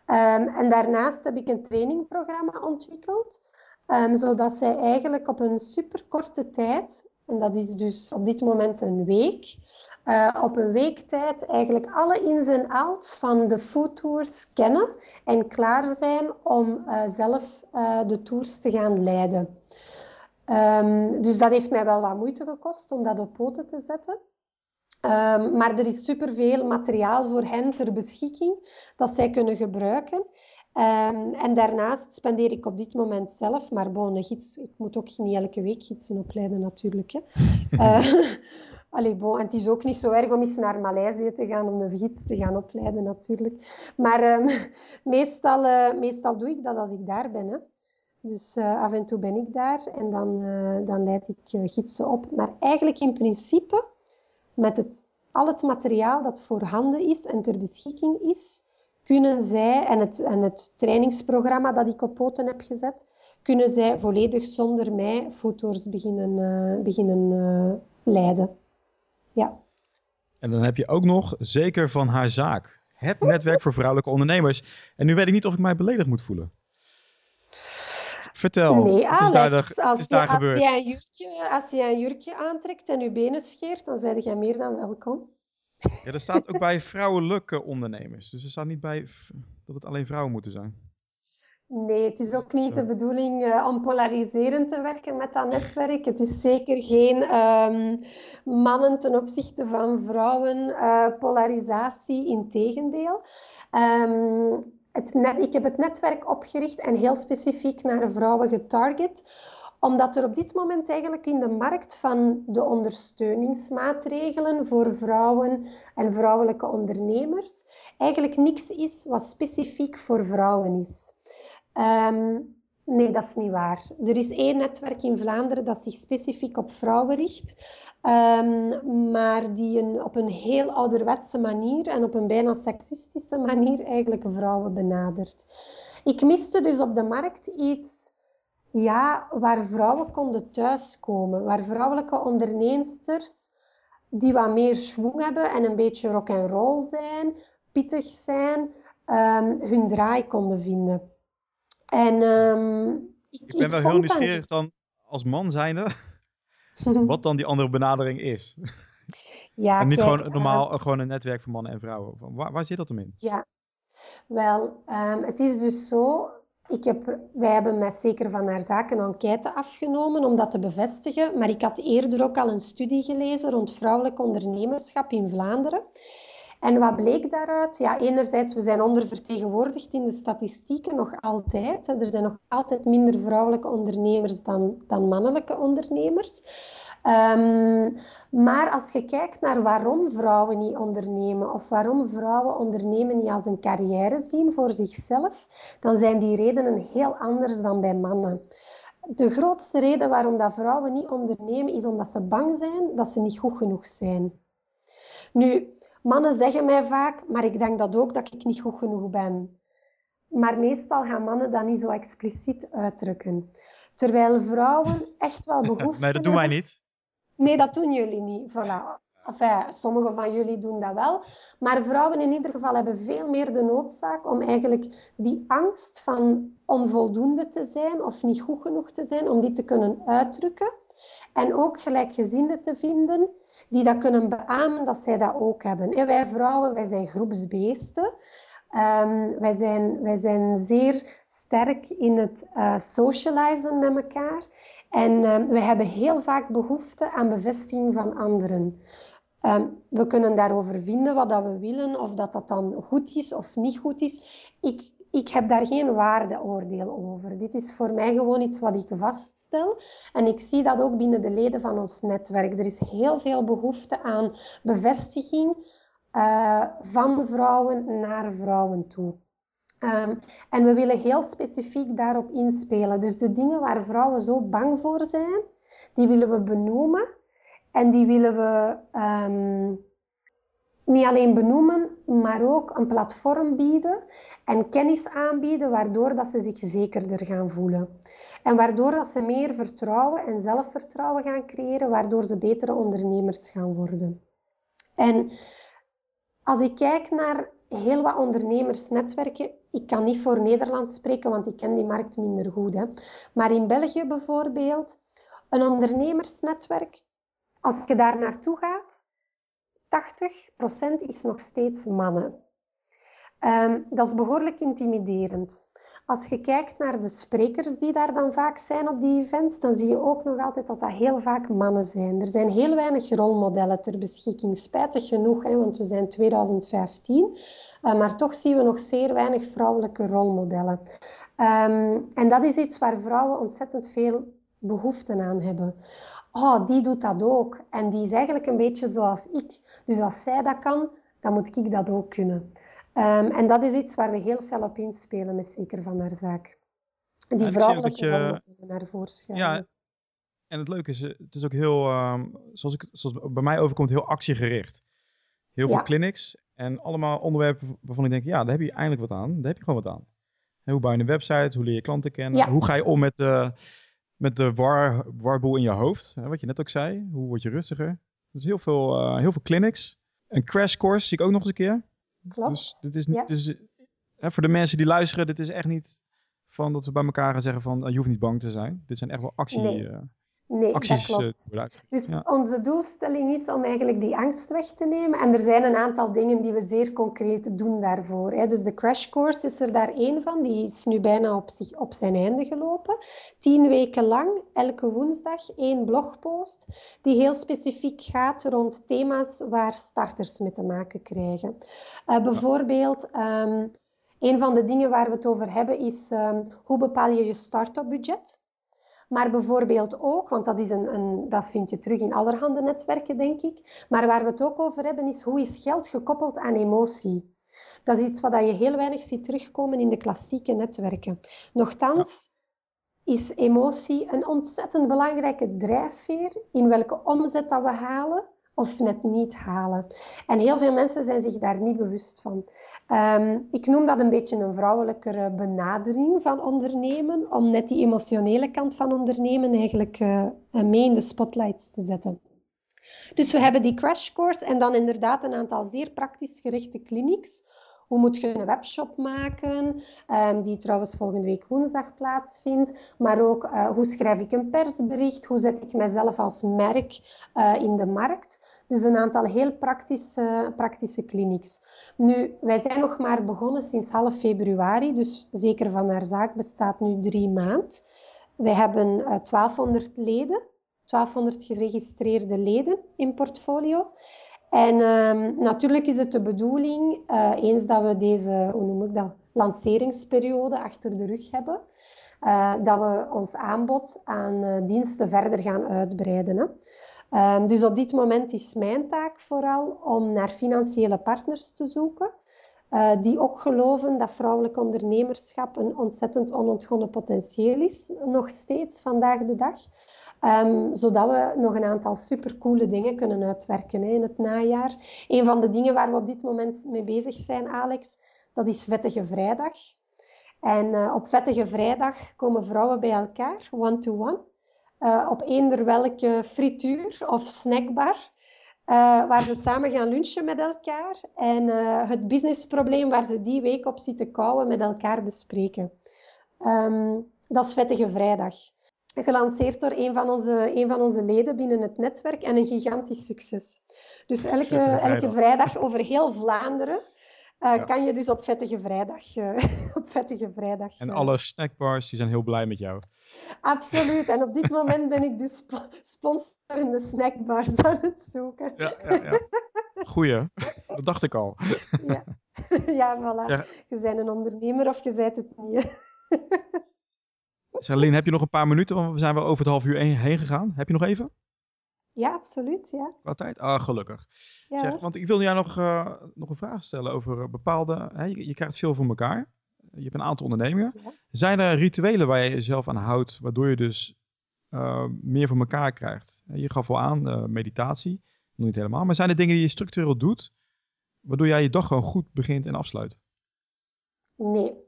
Um, en daarnaast heb ik een trainingprogramma ontwikkeld, um, zodat zij eigenlijk op een superkorte tijd, en dat is dus op dit moment een week, uh, op een week tijd eigenlijk alle ins en outs van de foodtours kennen en klaar zijn om uh, zelf de tours te gaan leiden. Um, dus dat heeft mij wel wat moeite gekost om dat op poten te zetten. Ehm, maar er is superveel materiaal voor hen ter beschikking dat zij kunnen gebruiken. Um, en daarnaast spendeer ik op dit moment zelf, maar bon, gids, ik moet ook niet elke week gidsen opleiden natuurlijk. Hè. uh, allee, bon, en het is ook niet zo erg om eens naar Maleisië te gaan om een gids te gaan opleiden natuurlijk. Maar um, meestal, uh, meestal doe ik dat als ik daar ben. Hè. Dus uh, af en toe ben ik daar en dan, dan leid ik gidsen op. Maar eigenlijk in principe, met het, al het materiaal dat voorhanden is en ter beschikking is, kunnen zij, en het, en het trainingsprogramma dat ik op poten heb gezet, kunnen zij volledig zonder mij foto's beginnen, uh, beginnen uh, leiden. Ja. En dan heb je ook nog, zeker van haar zaak, het netwerk voor vrouwelijke ondernemers. En nu weet ik niet of ik mij beledigd moet voelen. Vertel. Nee, Alex, is daar, de, als, daar je, als, een jurkje, als je een jurkje aantrekt en je benen scheert, dan zijn jij meer dan welkom. Ja, er staat ook bij vrouwelijke ondernemers. Dus er staat niet bij dat het alleen vrouwen moeten zijn. Nee, het is ook niet de bedoeling uh, om polariserend te werken met dat netwerk. Het is zeker geen um, mannen ten opzichte van vrouwen uh, polarisatie, integendeel. Um, het net, ik heb het netwerk opgericht en heel specifiek naar vrouwen getarget, omdat er op dit moment eigenlijk in de markt van de ondersteuningsmaatregelen voor vrouwen en vrouwelijke ondernemers eigenlijk niks is wat specifiek voor vrouwen is. Um, nee, dat is niet waar. Er is één netwerk in Vlaanderen dat zich specifiek op vrouwen richt, um, maar die een, op een heel ouderwetse manier en op een bijna seksistische manier eigenlijk vrouwen benadert. Ik miste dus op de markt iets ja, waar vrouwen konden thuiskomen, waar vrouwelijke onderneemsters die wat meer schwung hebben en een beetje rock and roll zijn, pittig zijn, um, hun draai konden vinden. En um, ik, ik, ben wel heel nieuwsgierig dan als man zijnde, wat dan die andere benadering is. Ja, en niet kijk, gewoon normaal uh, gewoon een netwerk van mannen en vrouwen. Waar, waar zit dat hem in? Ja, wel, um, het is dus zo ik heb, wij hebben met Zeker van haar zaken een enquête afgenomen om dat te bevestigen. Maar ik had eerder ook al een studie gelezen rond vrouwelijk ondernemerschap in Vlaanderen. En wat bleek daaruit? Ja, enerzijds, we zijn ondervertegenwoordigd in de statistieken nog altijd. Er zijn nog altijd minder vrouwelijke ondernemers dan, dan mannelijke ondernemers. Um, maar als je kijkt naar waarom vrouwen niet ondernemen of waarom vrouwen ondernemen niet als een carrière zien voor zichzelf, dan zijn die redenen heel anders dan bij mannen. De grootste reden waarom dat vrouwen niet ondernemen is omdat ze bang zijn dat ze niet goed genoeg zijn. Nu, mannen zeggen mij vaak, maar ik denk dat ook dat ik niet goed genoeg ben. Maar meestal gaan mannen dat niet zo expliciet uitdrukken. Terwijl vrouwen echt wel behoefte hebben... Nee, dat doen wij niet. Nee, dat doen jullie niet. Voilà. Enfin, sommigen van jullie doen dat wel. Maar vrouwen in ieder geval hebben veel meer de noodzaak om eigenlijk die angst van onvoldoende te zijn of niet goed genoeg te zijn, om die te kunnen uitdrukken. En ook gelijkgezinden te vinden die dat kunnen beamen dat zij dat ook hebben. En wij vrouwen, wij zijn groepsbeesten. Um, wij, zijn, wij zijn zeer sterk in het uh, socializen met elkaar. En um, we hebben heel vaak behoefte aan bevestiging van anderen. Um, we kunnen daarover vinden wat dat we willen, of dat dat dan goed is of niet goed is. Ik, ik heb daar geen waardeoordeel over. Dit is voor mij gewoon iets wat ik vaststel. En ik zie dat ook binnen de leden van ons netwerk. Er is heel veel behoefte aan bevestiging uh, van vrouwen naar vrouwen toe. Um, en we willen heel specifiek daarop inspelen. Dus de dingen waar vrouwen zo bang voor zijn, die willen we benoemen. En die willen we um, niet alleen benoemen, maar ook een platform bieden en kennis aanbieden, waardoor dat ze zich zekerder gaan voelen. En waardoor dat ze meer vertrouwen en zelfvertrouwen gaan creëren, waardoor ze betere ondernemers gaan worden. En als ik kijk naar heel wat ondernemersnetwerken. Ik kan niet voor Nederland spreken, want ik ken die markt minder goed. Hè. Maar in België bijvoorbeeld, een ondernemersnetwerk, als je daar naartoe gaat, 80% is nog steeds mannen. Um, dat is behoorlijk intimiderend. als je kijkt naar de sprekers die daar dan vaak zijn op die events, dan zie je ook nog altijd dat dat heel vaak mannen zijn. Er zijn heel weinig rolmodellen ter beschikking, spijtig genoeg, hè, want we zijn 2015. Uh, maar toch zien we nog zeer weinig vrouwelijke rolmodellen. Um, en dat is iets waar vrouwen ontzettend veel behoefte aan hebben. Oh, die doet dat ook. En die is eigenlijk een beetje zoals ik. Dus als zij dat kan, dan moet ik dat ook kunnen. Um, en dat is iets waar we heel veel op inspelen met Zeker van haar zaak. Die vrouwelijke je... naar voren schuiven. Ja, en het leuke is, het is ook heel, um, zoals, ik, zoals bij mij overkomt, heel actiegericht. Heel veel clinics en allemaal onderwerpen waarvan ik denk, ja, daar heb je eindelijk wat aan. Daar heb je gewoon wat aan. hoe bouw je een website? Hoe leer je klanten kennen? Hoe ga je om met, uh, met de war, warboel in je hoofd? Hè, wat je net ook zei. Hoe word je rustiger? Dus heel veel, uh, heel veel clinics. Een crash course zie ik ook nog eens een keer. Klopt. Dus dit is, dit is hè, voor de mensen die luisteren, dit is echt niet van dat we bij elkaar gaan zeggen van je hoeft niet bang te zijn. Dit zijn echt wel actie. Nee. Nee, acties dat klopt. Uh, dus onze doelstelling is om eigenlijk die angst weg te nemen. En er zijn een aantal dingen die we zeer concreet doen daarvoor. Hè. Dus de crash course is er daar één van. Die is nu bijna op, zich, op zijn einde gelopen. Tien weken lang, elke woensdag, één blogpost. Die heel specifiek gaat rond thema's waar starters mee te maken krijgen. Uh, bijvoorbeeld... Um, een van de dingen waar we het over hebben is um, hoe bepaal je je start-up budget? Maar bijvoorbeeld ook, want dat, is een, een, dat vind je terug in allerhande netwerken, denk ik. Maar waar we het ook over hebben, is hoe is geld gekoppeld aan emotie? Dat is iets wat je heel weinig ziet terugkomen in de klassieke netwerken. Nochtans is emotie een ontzettend belangrijke drijfveer in welke omzet dat we halen of net niet halen. En heel veel mensen zijn zich daar niet bewust van. Ehm, ik noem dat een beetje een vrouwelijkere benadering van ondernemen, om net die emotionele kant van ondernemen eigenlijk uh, mee in de spotlights te zetten. Dus we hebben die crash course en dan inderdaad een aantal zeer praktisch gerichte clinics. Hoe moet je een webshop maken, um, die trouwens volgende week woensdag plaatsvindt. Maar ook uh, hoe schrijf ik een persbericht, hoe zet ik mezelf als merk uh, in de markt. Dus een aantal heel praktische, praktische clinics. Nu, wij zijn nog maar begonnen sinds half februari, dus zeker van haar zaak bestaat nu drie maanden. Wij hebben uh, eh, 1200 leden, 1200 geregistreerde leden in portfolio. En uh, natuurlijk is het de bedoeling, uh, eens dat we deze, hoe noem ik dat, lanceringsperiode achter de rug hebben, uh, dat we ons aanbod aan diensten verder gaan uitbreiden. Hè. Um, dus op dit moment is mijn taak vooral om naar financiële partners te zoeken. Die ook geloven dat vrouwelijk ondernemerschap een ontzettend onontgonnen potentieel is, nog steeds vandaag de dag. Um, zodat we nog een aantal supercoole dingen kunnen uitwerken hè, in het najaar. Een van de dingen waar we op dit moment mee bezig zijn, Alex, dat is Vettige Vrijdag. En uh, op Vettige Vrijdag komen vrouwen bij elkaar, one-to-one. -one. Uh, op eender welke frituur of snackbar. Uh, waar ze samen gaan lunchen met elkaar en uh, het businessprobleem waar ze die week op zitten kouwen met elkaar bespreken. Um, dat is Vettige Vrijdag. Gelanceerd door een van, onze, een van onze leden binnen het netwerk en een gigantisch succes. Dus elke, elke vrijdag over heel Vlaanderen uh, kan je dus op vettige vrijdag. Uh, op vettige vrijdag en alle snackbars die zijn heel blij met jou. Absoluut. En op dit moment ben ik dus sp sponsor in de snackbars aan het zoeken. Ja, ja, ja. Goeie. Dat dacht ik al. ja. ja, voilà. Ja. Je bent een ondernemer of je bent het niet. Celine, heb je nog een paar minuten? Want we zijn wel over het half uur heen gegaan. Heb je nog even? Ja, absoluut. Ja. Qua tijd? Ah, gelukkig. Ja. Zeg, want ik wil jou nog, uh, nog een vraag stellen over eh, bepaalde... Hè, je, je, krijgt veel voor elkaar. Je hebt een aantal ondernemingen. Zijn er rituelen waar je jezelf aan houdt, waardoor je dus uh, meer voor elkaar krijgt? Je gaf al aan, uh, meditatie. Nog niet helemaal. Maar zijn er dingen die je structureel doet, waardoor jij je dag gewoon goed begint en afsluit? Nee.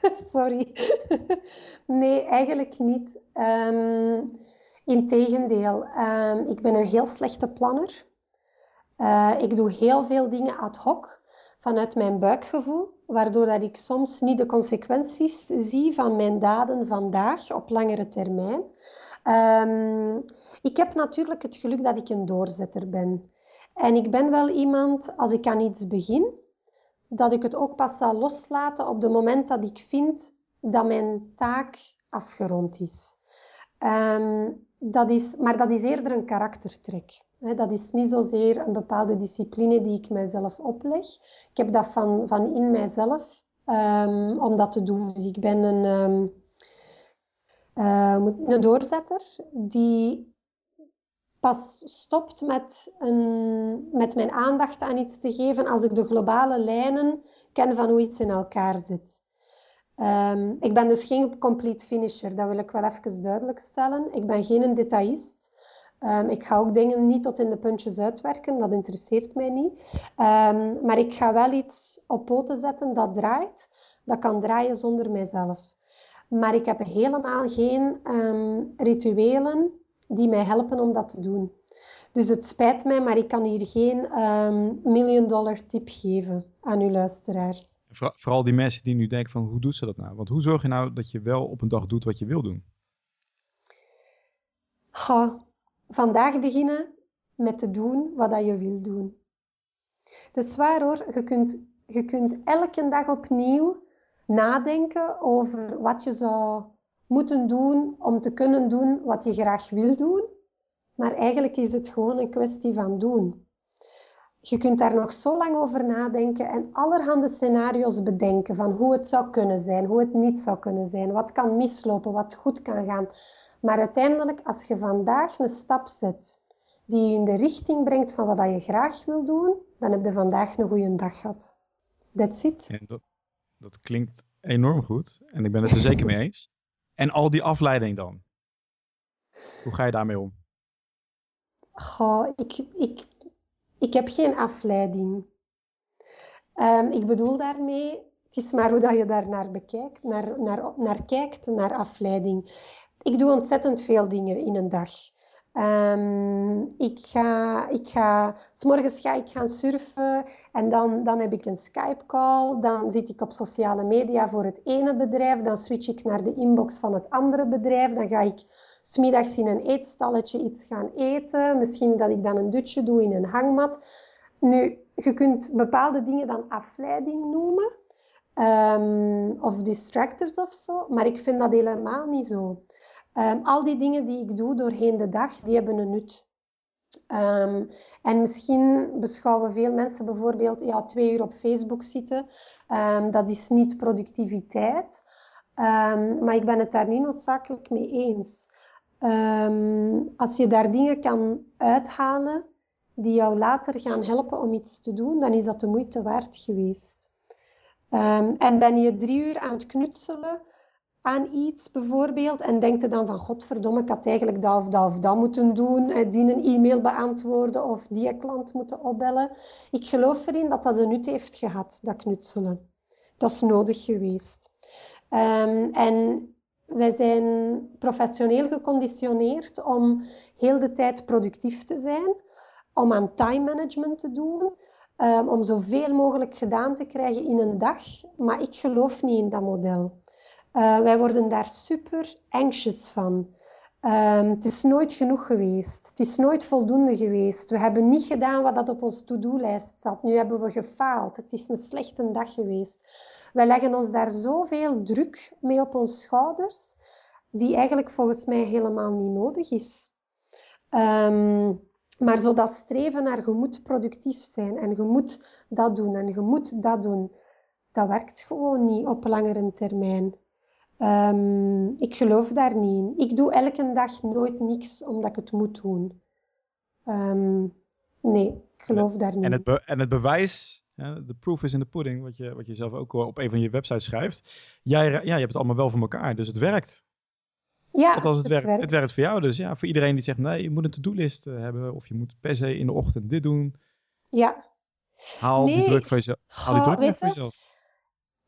Sorry. nee, eigenlijk niet. Um, Integendeel, uh, ik ben een heel slechte planner. Uh, ik doe heel veel dingen ad hoc vanuit mijn buikgevoel, waardoor dat ik soms niet de consequenties zie van mijn daden vandaag op langere termijn. Um, ik heb natuurlijk het geluk dat ik een doorzetter ben. En ik ben wel iemand, als ik aan iets begin, dat ik het ook pas zal loslaten op het moment dat ik vind dat mijn taak afgerond is. Ehm, dat is maar dat is eerder een karaktertrek. dat is niet zozeer een bepaalde discipline die ik mijzelf opleg. Ik heb dat van, van in mijzelf um, om dat te doen. Dus ik ben een, um, uh, een doorzetter die pas stopt met, een, met mijn aandacht aan iets te geven als ik de globale lijnen ken van hoe iets in elkaar zit. Um, ik ben dus geen complete finisher, dat wil ik wel even duidelijk stellen. Ik ben geen detailist. Um, ik ga ook dingen niet tot in de puntjes uitwerken, dat interesseert mij niet. Um, maar ik ga wel iets op poten zetten dat draait. Dat kan draaien zonder mijzelf. Maar ik heb helemaal geen rituelen die mij helpen om dat te doen. Dus het spijt mij, maar ik kan hier geen um, million dollar tip geven aan uw luisteraars. Vooral die mensen die nu denken van hoe doet ze dat nou? Want hoe zorg je nou dat je wel op een dag doet wat je wil doen? Ga vandaag beginnen met te doen wat dat je wil doen. Dat is waar hoor. Je kunt, je kunt elke dag opnieuw nadenken over wat je zou moeten doen om te kunnen doen wat je graag wil doen. Maar eigenlijk is het gewoon een kwestie van doen. Je kunt daar nog zo lang over nadenken en allerhande scenario's bedenken van hoe het zou kunnen zijn, hoe het niet zou kunnen zijn, wat kan mislopen, wat goed kan gaan. Maar uiteindelijk, als je vandaag een stap zet die je in de richting brengt van wat je graag wil doen, dan heb je vandaag een goede dag gehad. That's it. dat, dat klinkt enorm goed en ik ben het er zeker mee eens. En al die afleiding dan? Hoe ga je daarmee om? Goh, ik, ik, ik heb geen afleiding. Um, ik bedoel daarmee, het is maar hoe dat je daar naar bekijkt, naar, naar, naar kijkt, naar afleiding. Ik doe ontzettend veel dingen in een dag. Um, ik ga, ik ga, s ga ik gaan surfen en dan, dan heb ik een Skype-call. Dan zit ik op sociale media voor het ene bedrijf. Dan switch ik naar de inbox van het andere bedrijf. Dan ga ik smiddags in een eetstalletje iets gaan eten. Misschien dat ik dan een dutje doe in een hangmat. Nu, je kunt bepaalde dingen dan afleiding noemen. Um, of distractors of zo. Maar ik vind dat helemaal niet zo. Um, al die dingen die ik doe doorheen de dag, die hebben een nut. Um, en misschien beschouwen veel mensen bijvoorbeeld ja, twee uur op Facebook zitten. Um, dat is niet productiviteit. maar ik ben het daar niet noodzakelijk mee eens. als je daar dingen kan uithalen die jou later gaan helpen om iets te doen, dan is dat de moeite waard geweest. en ben je drie uur aan het knutselen aan iets bijvoorbeeld en denkt dan van godverdomme, ik had eigenlijk dat of dat of dat moeten doen, die een e-mail beantwoorden of die klant moeten opbellen. Ik geloof erin dat dat een nut heeft gehad, dat knutselen. Dat is nodig geweest. Um, en wij zijn professioneel geconditioneerd om heel de tijd productief te zijn, om aan time management te doen, um, om zoveel mogelijk gedaan te krijgen in een dag. Maar ik geloof niet in dat model. Uh, wij worden daar super anxious van. Um, het is nooit genoeg geweest. Het is nooit voldoende geweest. We hebben niet gedaan wat dat op ons to-do-lijst zat. Nu hebben we gefaald. Het is een slechte dag geweest. Wij leggen ons daar zoveel druk mee op ons schouders, die eigenlijk volgens mij helemaal niet nodig is. Um, maar zo dat streven naar je moet productief zijn en je moet dat doen en je moet dat doen, dat werkt gewoon niet op langere termijn. Um, ik geloof daar niet in. Ik doe elke dag nooit niks omdat ik het moet doen. Um, nee, ik geloof daar niet en het En het bewijs, de proof is in the pudding, wat je, wat je zelf ook op een van je websites schrijft. Jij, ja, je hebt het allemaal wel voor elkaar, dus het werkt. Ja, Althans, het, het werkt, werkt, Het werkt voor jou. Dus ja, voor iedereen die zegt, nee, je moet een to-do-list eh, hebben. Of je moet per se in de ochtend dit doen. Ja. Haal die druk voor jezelf. Haal die druk voor jezelf.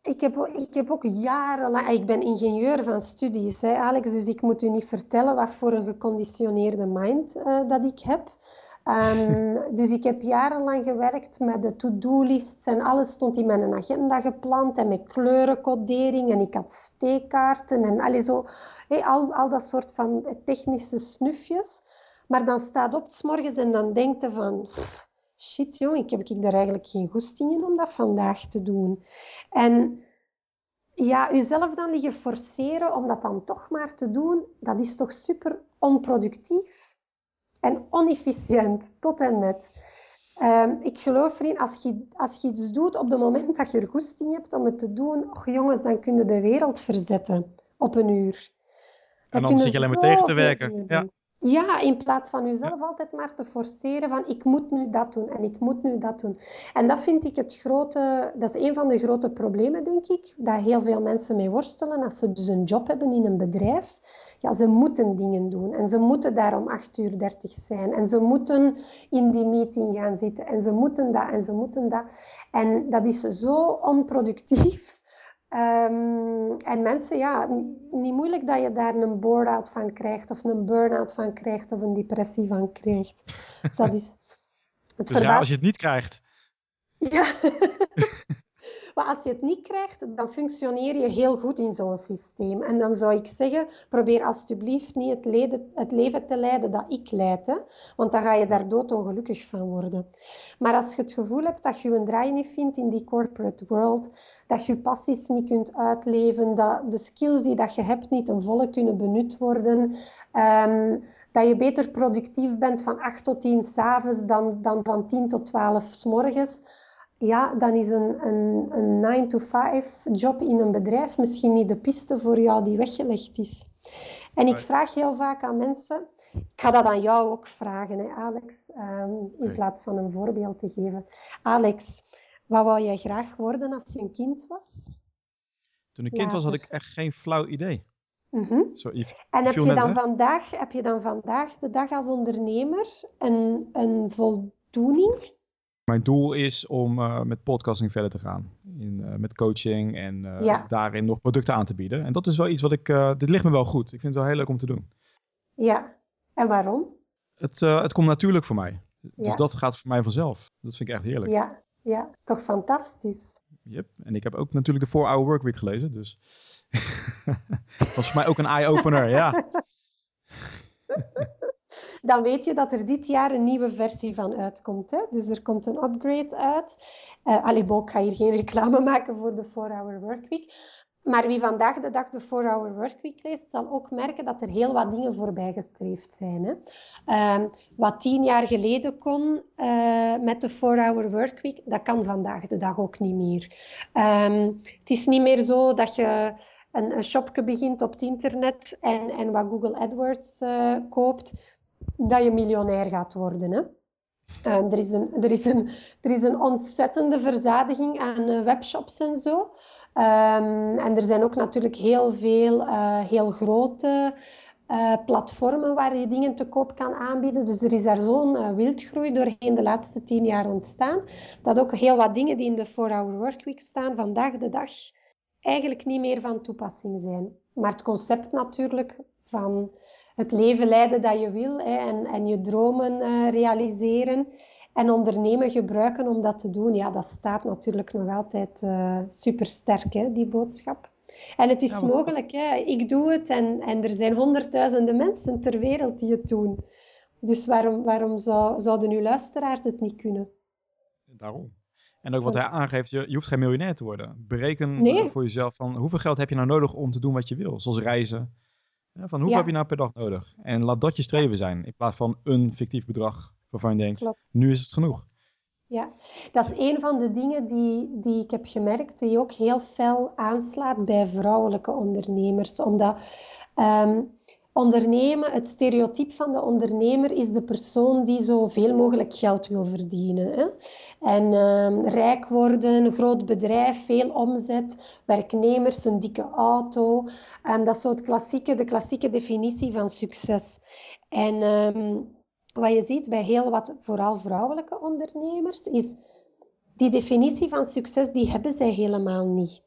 Ik heb, ik heb ook jarenlang... Ik ben ingenieur van studies, hè, Alex. Dus ik moet u niet vertellen wat voor een geconditioneerde mind uh, dat ik heb. Um, dus ik heb jarenlang gewerkt met de to-do-lists en alles stond in mijn agenda gepland en met kleurencodering en ik had steekkaarten en alles zo, hey, al, al dat soort van technische snufjes. Maar dan staat op s morgens en dan denkt je van, shit jong, ik heb ik daar eigenlijk geen goesting in om dat vandaag te doen. En ja, jezelf dan liggen forceren om dat dan toch maar te doen, dat is toch super onproductief en onefficiënt tot en met. Ehm, ik geloof erin, als je, als je iets doet op het moment dat je er goesting hebt om het te doen, och jongens, dan kun je de wereld verzetten op een uur. Dan en dan zit je alleen maar tegen te werken. Ja. Ja, in plaats van jezelf altijd maar te forceren van ik moet nu dat doen en ik moet nu dat doen. En dat vind ik het grote, dat is een van de grote problemen, denk ik, dat heel veel mensen mee worstelen als ze dus een job hebben in een bedrijf. Ja, ze moeten dingen doen en ze moeten daar om 8 uur 30 zijn en ze moeten in die meeting gaan zitten en ze moeten dat en ze moeten dat. En dat is zo onproductief. Um, en mensen, ja, niet moeilijk dat je daar een bore-out van krijgt, of een burn-out van krijgt, of een depressie van krijgt. Dat is het dus ja, als je het niet krijgt. Ja. maar als je het niet krijgt, dan functioneer je heel goed in zo'n systeem. En dan zou ik zeggen, probeer alsjeblieft niet het, het leven te leiden dat ik leid. Want dan ga je daar doodongelukkig van worden. Maar als je het gevoel hebt dat je een draai niet vindt in die corporate world, dat je passies niet kunt uitleven, dat de skills die dat je hebt niet ten volle kunnen benut worden... Um, dat je beter productief bent van 8 tot 10 s'avonds dan, dan van 10 tot 12 s morgens ja, dan is een, een, een 9-to-5 job in een bedrijf misschien niet de piste voor jou die weggelegd is. En ik vraag heel vaak aan mensen, ik ga dat aan jou ook vragen, hè, Alex, ehm, in plaats van een voorbeeld te geven. Alex, wat wou jij graag worden als je een kind was? Toen ik kind was, had ik echt geen flauw idee. Mm Zo, en heb je, dan vandaag, heb je dan vandaag de dag als ondernemer een, een voldoening mijn doel is om uh, met podcasting verder te gaan. In, uh, met coaching en uh, daarin nog producten aan te bieden. En dat is wel iets wat ik. dit ligt me wel goed. Ik vind het wel heel leuk om te doen. Ja, en waarom? Het, het komt natuurlijk voor mij. Dus dat gaat voor mij vanzelf. Dat vind ik echt heerlijk. Ja, ja toch fantastisch. Yep. En ik heb ook natuurlijk de 4-Hour Workweek gelezen. Dus dat was voor mij ook een eye-opener. ja. dan weet je dat er dit jaar een nieuwe versie van uitkomt. Hè? Dus er komt een upgrade uit. Uh, allee, ik ga hier geen reclame maken voor de 4-Hour Workweek. Maar wie vandaag de dag de 4-Hour Workweek leest, zal ook merken dat er heel wat dingen voorbij gestreefd zijn. Hè? Uh, wat tien jaar geleden kon uh, met de 4-Hour Workweek, dat kan vandaag de dag ook niet meer. Um, het is niet meer zo dat je een, een shopje begint op het internet en, en wat Google AdWords uh, koopt dat je miljonair gaat worden. Hè? Um, er, is een, er, is een, er is een ontzettende verzadiging aan uh, webshops en zo. Um, en er zijn ook natuurlijk heel veel uh, heel grote uh, platformen waar je dingen te koop kan aanbieden. Dus er is daar zo'n wildgroei doorheen de laatste tien jaar ontstaan, dat ook heel wat dingen die in de 4-Hour Workweek staan, vandaag de dag eigenlijk niet meer van toepassing zijn. Maar het concept natuurlijk van het leven leiden dat je wil hè, en, en je dromen uh, realiseren en ondernemen gebruiken om dat te doen. Ja, dat staat natuurlijk nog altijd uh, eh, super sterk, hè, die boodschap. En het is mogelijk, hè. ik doe het en, en er zijn honderdduizenden mensen ter wereld die het doen. Dus waarom, waarom zou, zouden uw luisteraars het niet kunnen? Daarom. En ook wat hij aangeeft, je, je hoeft geen miljonair te worden. Bereken voor jezelf van hoeveel geld heb je nou nodig om te doen wat je wil. Zoals reizen, van hoeveel heb je nou per dag nodig? En laat dat je streven zijn, in plaats van een fictief bedrag waarvan je denkt, nu is het genoeg. Ja, dat is een van de dingen die, die ik heb gemerkt, die ook heel fel aanslaat bij vrouwelijke ondernemers. Omdat um, ondernemen, het stereotype van de ondernemer is de persoon die zoveel mogelijk geld wil verdienen. Hè? En uh, rijk worden, groot bedrijf, veel omzet, werknemers, een dikke auto. Um, dat is zo het klassieke, de klassieke definitie van succes. En um, wat je ziet bij heel wat, vooral vrouwelijke ondernemers, is die definitie van succes, die hebben zij helemaal niet.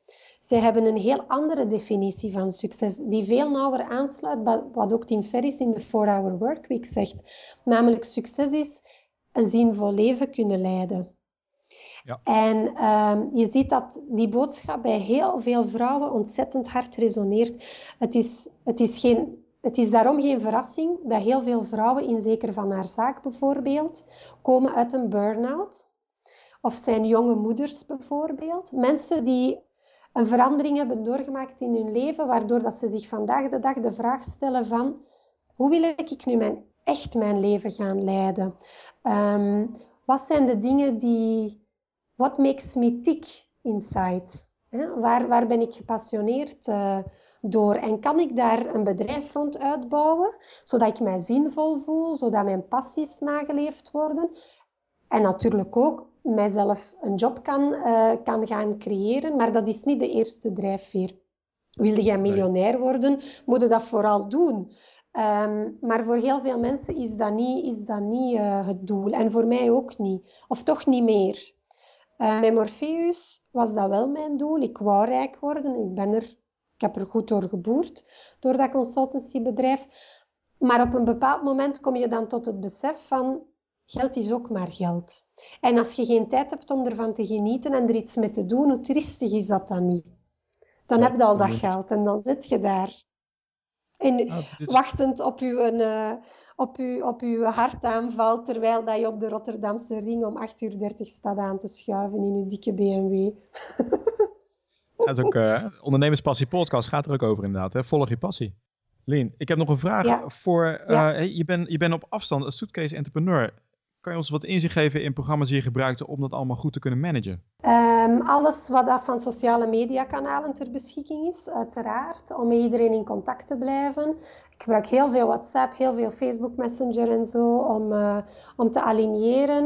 Zij hebben een heel andere definitie van succes, die veel nauwer aansluit bij wat ook Tim Ferriss in de 4-Hour Workweek zegt. Namelijk, succes is een zinvol leven kunnen leiden. Ja. En um, je ziet dat die boodschap bij heel veel vrouwen ontzettend hard resoneert. Het is, het is geen het is daarom geen verrassing dat heel veel vrouwen, in zeker van haar zaak bijvoorbeeld, komen uit een burn-out. Of zijn jonge moeders bijvoorbeeld. Mensen die een verandering hebben doorgemaakt in hun leven, waardoor dat ze zich vandaag de dag de vraag stellen van hoe wil ik nu mijn, echt mijn leven gaan leiden? Um, wat zijn de dingen die... What makes me tick inside? Waar, waar ben ik gepassioneerd uh, door? En kan ik daar een bedrijf rond uitbouwen, zodat ik mij zinvol voel, zodat mijn passies nageleefd worden? En natuurlijk ook mijzelf een job kan, uh, kan gaan creëren, maar dat is niet de eerste drijfveer. Wilde jij miljonair worden, moet je dat vooral doen. Um, maar voor heel veel mensen is dat niet, is dat niet uh, het doel. En voor mij ook niet. Of toch niet meer. Uh, met Morpheus was dat wel mijn doel. Ik wou rijk worden. Ik, ben er, ik heb er goed door geboerd, door dat consultancybedrijf. Maar op een bepaald moment kom je dan tot het besef van... Geld is ook maar geld. En als je geen tijd hebt om ervan te genieten en er iets mee te doen, hoe tristig is dat dan niet? Dan heb je al dat geld en dan zit je daar. En ah, wachtend op uw, uh, op, uw, op uw hartaanval, terwijl dat je op de Rotterdamse ring om 8.30 uur staat aan te schuiven in uw dikke BMW. dat is ook, uh, Ondernemerspassie podcast gaat er ook over inderdaad. Hè? Volg je passie. Lien, ik heb nog een vraag voor, uh, je bent je bent op afstand een suitcase entrepreneur. Kan je ons wat inzicht geven in programma's die je gebruikt om dat allemaal goed te kunnen managen? Um, alles wat dat van sociale mediakanalen ter beschikking is, uiteraard, om met iedereen in contact te blijven. Ik gebruik heel veel WhatsApp, heel veel Facebook Messenger en zo, om, uh, om te aligneren.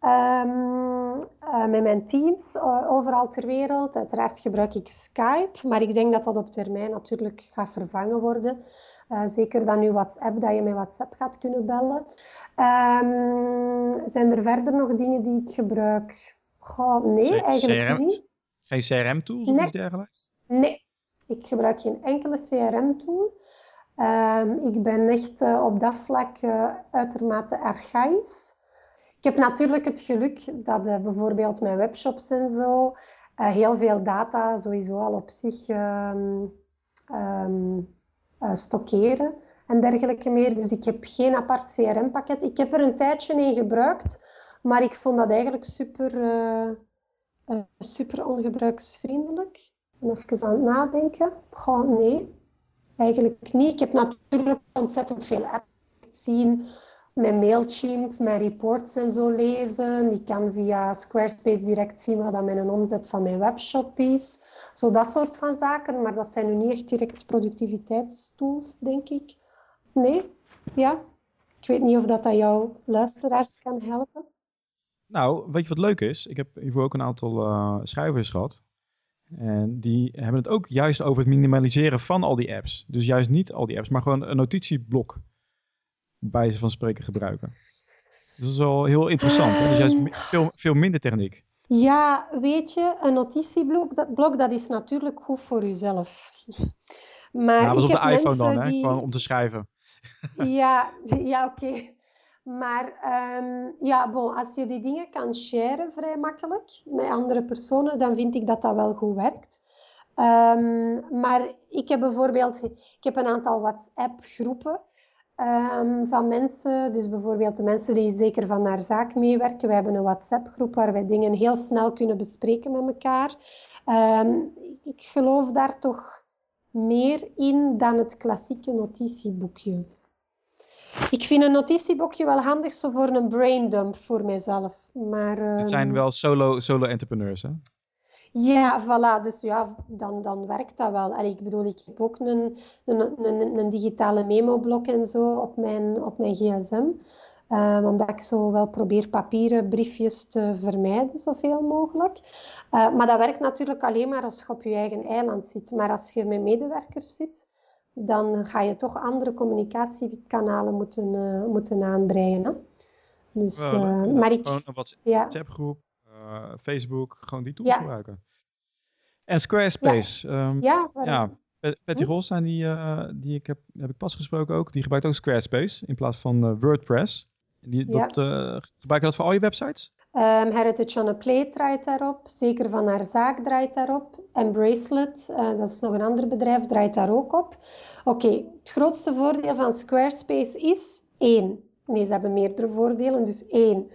Um, uh, met mijn teams overal ter wereld. Uiteraard gebruik ik Skype, maar ik denk dat dat op termijn natuurlijk gaat vervangen worden. zeker dan nu WhatsApp, dat je met WhatsApp gaat kunnen bellen. Um, zijn er verder nog dingen die ik gebruik? Goh, nee, eigenlijk CRM, niet. Geen CRM-tools of iets dergelijks? Nee, ik gebruik geen enkele CRM-tool. Um, ik ben echt uh, op dat vlak uh, uitermate archaïs. Ik heb natuurlijk het geluk dat uh, bijvoorbeeld mijn webshops en zo heel veel data sowieso al op zich um, stockeren en dergelijke meer. Dus ik heb geen apart CRM-pakket. Ik heb er een tijdje in gebruikt, maar ik vond dat eigenlijk super, uh, super ongebruiksvriendelijk. En even aan het nadenken. Goh, nee, eigenlijk niet. Ik heb natuurlijk ontzettend veel apps zien. Mijn Mailchimp, mijn reports en zo lezen. Ik kan via Squarespace direct zien wat mijn omzet van mijn webshop is. Zo dat soort van zaken. Maar dat zijn nu niet echt direct productiviteitstools, denk ik. Nee? Ja? Ik weet niet of dat, dat jouw luisteraars kan helpen. Nou, weet je wat leuk is? Ik heb hiervoor ook een aantal uh, schrijvers gehad. En die hebben het ook juist over het minimaliseren van al die apps. Dus juist niet al die apps, maar gewoon een notitieblok bij ze van spreken gebruiken. Dus dat is wel heel interessant. Hè? Dus juist veel, veel minder techniek. Ja, weet je, een notitieblok dat, blok, dat is natuurlijk goed voor jezelf. Maar ja, was op de iPhone dan, hè? Die... Gewoon om te schrijven. Ja, ja oké. Maar um, ja, bon, als je die dingen kan sharen vrij makkelijk met andere personen, dan vind ik dat dat wel goed werkt. Um, maar ik heb bijvoorbeeld ik heb een aantal WhatsApp-groepen um, van mensen. Dus bijvoorbeeld de mensen die zeker van naar zaak meewerken. We hebben een WhatsApp-groep waar wij dingen heel snel kunnen bespreken met elkaar. ik geloof daar toch meer in dan het klassieke notitieboekje. Ik vind een notitieboekje wel handig zo voor een braindump voor mijzelf. Maar, Het zijn ehm, wel solo, solo entrepreneurs, hè? Ja, voilà. Dus ja, dan, dan werkt dat wel. Ik bedoel, ik heb ook een, een, een, een digitale memoblok en zo op mijn, op mijn gsm. Uh, omdat ik zo wel probeer papieren briefjes te vermijden, zoveel mogelijk. Uh, maar dat werkt natuurlijk alleen maar als je op je eigen eiland zit. Maar als je met medewerkers zit, dan ga je toch andere communicatiekanalen moeten, uh, moeten aanbreien. Hè? Dus, uh, maar ik, gewoon een WhatsApp-groep, ja. Facebook, gewoon die tools gebruiken. En Squarespace. Ja, um, ja, ja Patty hm? Rolstein, die, die ik heb, heb ik pas gesproken ook, die gebruikt ook Squarespace in plaats van WordPress. Die, dat, gebruik je dat voor al je websites? Um, Heritage on a Plate draait daarop. Zeker van haar zaak draait daarop. En Bracelet, uh, dat is nog een ander bedrijf, draait daar ook op. Oké, het grootste voordeel van Squarespace is één. Nee, ze hebben meerdere voordelen. Dus één,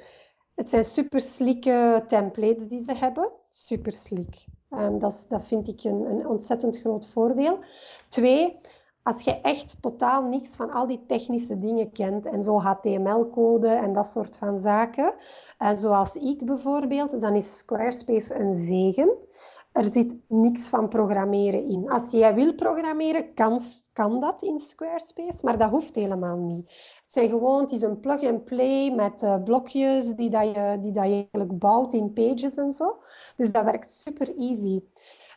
het zijn super slieke templates die ze hebben. Super slick. Um, dat, dat vind ik een, een ontzettend groot voordeel. Twee, als je echt totaal niks van al die technische dingen kent en zo HTML-code en dat soort van zaken, en eh, zoals ik bijvoorbeeld, dan is Squarespace een zegen. Er zit niks van programmeren in. Als jij wil programmeren, kan, kan dat in Squarespace, maar dat hoeft helemaal niet. Het, zijn gewoon, het is een plug-and-play met uh, blokjes die, dat je, die dat je eigenlijk bouwt in pages en zo. Dus dat werkt super easy.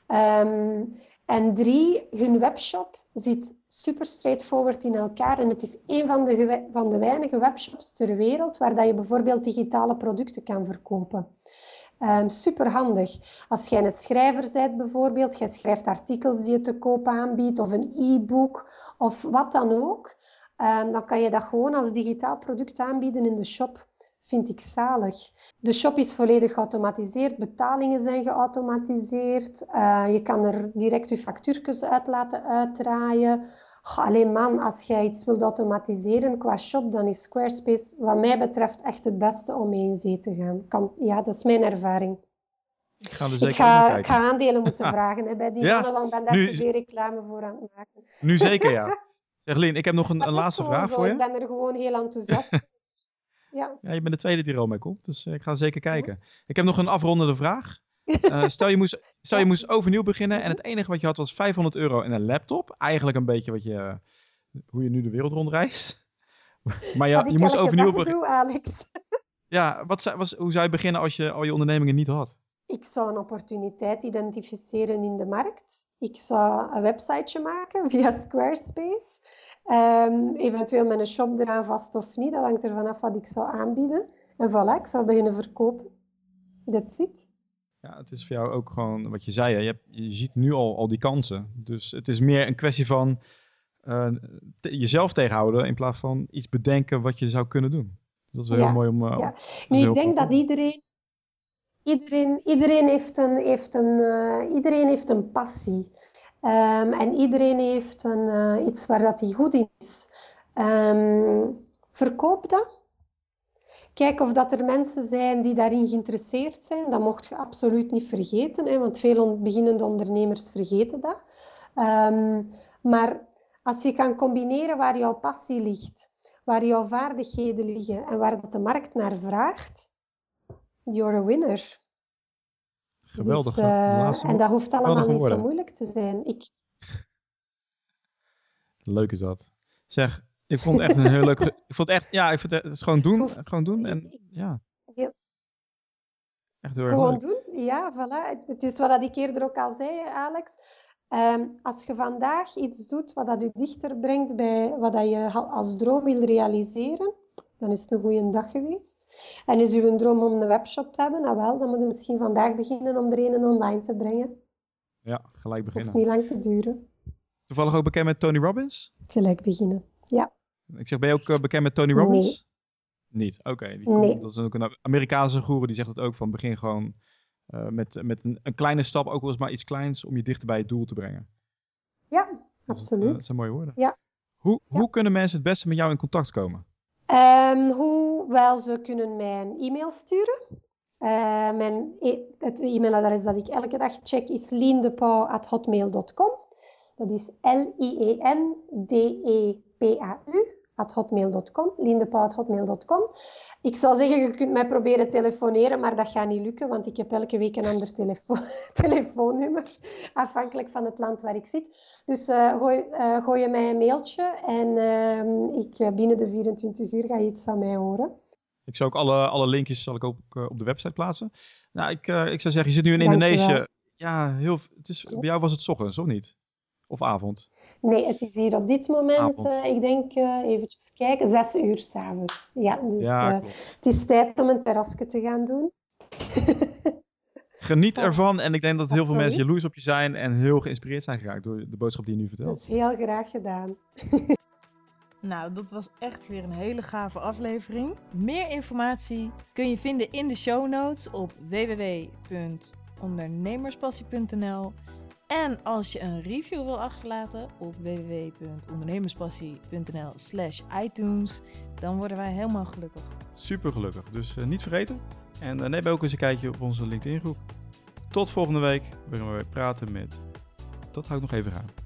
Um, en drie, hun webshop zit super straightforward in elkaar. En het is een van de, van de weinige webshops ter wereld waar dat je bijvoorbeeld digitale producten kan verkopen. Um, super handig. Als jij een schrijver bent bijvoorbeeld, jij schrijft artikels die je te koop aanbiedt, of een e-book, of wat dan ook, um, dan kan je dat gewoon als digitaal product aanbieden in de shop. Vind ik zalig. De shop is volledig geautomatiseerd, betalingen zijn geautomatiseerd. Uh, je kan er direct je factuurtjes uit laten uitdraaien. alleen man, als jij iets wilt automatiseren qua shop, dan is Squarespace wat mij betreft echt het beste om mee in zee te gaan. Kan, ja, dat is mijn ervaring. Ik ga, er zeker ik ga, ik ga aandelen moeten vragen hè, bij die ja, mannen, want ben daar nu, te veel reclame voor aan het maken. Nu zeker, ja. Zeg Lien, ik heb nog een, een laatste vraag voor je. Ik ben er gewoon heel enthousiast ja. ja, je bent de tweede die er al mee komt, dus eh, ik ga zeker kijken. Ik heb nog een afrondende vraag. Uh, stel, je moest, stel je moest overnieuw beginnen en het enige wat je had was 500 euro en een laptop. Eigenlijk een beetje wat je, hoe je nu de wereld rondreist. Maar je, je moest overnieuw beginnen. Alex. Ja, wat, was, hoe zou je beginnen als je al je ondernemingen niet had? Ik zou een opportuniteit identificeren in de markt. Ik zou een websiteje maken via Squarespace. Um, eventueel met een shop eraan vast of niet. Dat hangt er vanaf wat ik zou aanbieden. En voilà, ik zou beginnen verkopen. That's it. Ja, het is voor jou ook gewoon wat je zei. Hè? Je, hebt, je ziet nu al, al die kansen. Dus het is meer een kwestie van uh, jezelf tegenhouden in plaats van iets bedenken wat je zou kunnen doen. Dat is wel heel mooi om. Uh, ja. Nu, ik denk dat iedereen, iedereen, iedereen, heeft een, heeft een, uh, iedereen heeft een passie. Um, en iedereen heeft een, uh, iets waar dat hij goed in is. Um, verkoop dat. Kijk of dat er mensen zijn die daarin geïnteresseerd zijn. Dat mocht je absoluut niet vergeten, hè, want veel beginnende ondernemers vergeten dat. Um, maar als je kan combineren waar jouw passie ligt, waar jouw vaardigheden liggen en waar dat de markt naar vraagt, you're a winner. Geweldig. Dus, uh, en dat hoeft allemaal niet zo moeilijk te zijn. Ik... Leuk is dat. Zeg, ik vond het echt een heel leuk. Ik vond het echt, ja, ik vond het, het is gewoon doen. Gewoon doen en ja. Heel... Echt heel Gewoon doen, ja, voilà. Het is wat ik eerder ook al zei, Alex. Um, als je vandaag iets doet wat dat je dichter brengt bij wat dat je als droom wil realiseren, dan is het een goede dag geweest. En is uw droom om een webshop te hebben? Nou wel, dan moet je misschien vandaag beginnen om er een online te brengen. Ja, gelijk beginnen. Hoeft niet lang te duren. Toevallig ook bekend met Tony Robbins? Gelijk beginnen, ja. Ik zeg, ben je ook eh, bekend met Tony Robbins? Nee. Niet? Oké. nee. Dat is ook een Amerikaanse goeroe die zegt het ook van begin gewoon uh, met, met een, een, kleine stap, ook wel eens maar iets kleins, om je dichter bij het doel te brengen. Ja, absoluut. Dat, uh, zijn mooie woorden. Ja. Hoe, ja. hoe kunnen mensen het beste met jou in contact komen? Um, hoewel ze kunnen mij een e-mail sturen. Uh, mijn e het e-mailadres dat ik elke dag check is liendepau.hotmail.com. Dat is L-I-E-N-D-E-P-A-U hotmail.com, liendepau.hotmail.com. Ik zou zeggen, je kunt mij proberen telefoneren, maar dat gaat niet lukken, want ik heb elke week een ander telefo telefoonnummer, afhankelijk van het land waar ik zit. Dus uh, gooi, uh, gooi je mij een mailtje en uh, ik, eh, binnen de 24 uur ga je iets van mij horen. Ik zal ook alle, alle linkjes zal ik ook op de website plaatsen. Nou, ik, ik zou zeggen, je zit nu in Indonesië. Ja, heel, het is, bij jou was het ochtends, of niet? Of avond? Nee, het is hier op dit moment, uh, ik denk, uh, eventjes kijken, zes uur s'avonds. Ja, dus ja, uh, het is tijd om een terrasje te gaan doen. Geniet ervan en ik denk dat heel veel mensen jaloers op je zijn en heel geïnspireerd zijn geraakt door de boodschap die je nu vertelt. Dat is heel graag gedaan. nou, dat was echt weer een hele gave aflevering. Meer informatie kun je vinden in de show notes op www.ondernemerspassie.nl En als je een review wil achterlaten op www.ondernemerspassie.nl slash iTunes, dan worden wij helemaal gelukkig. Super gelukkig, dus uh, niet vergeten. En uh, neem ook eens een kijkje op onze LinkedIn groep. Tot volgende week, waarin we praten met... Dat hou ik nog even aan.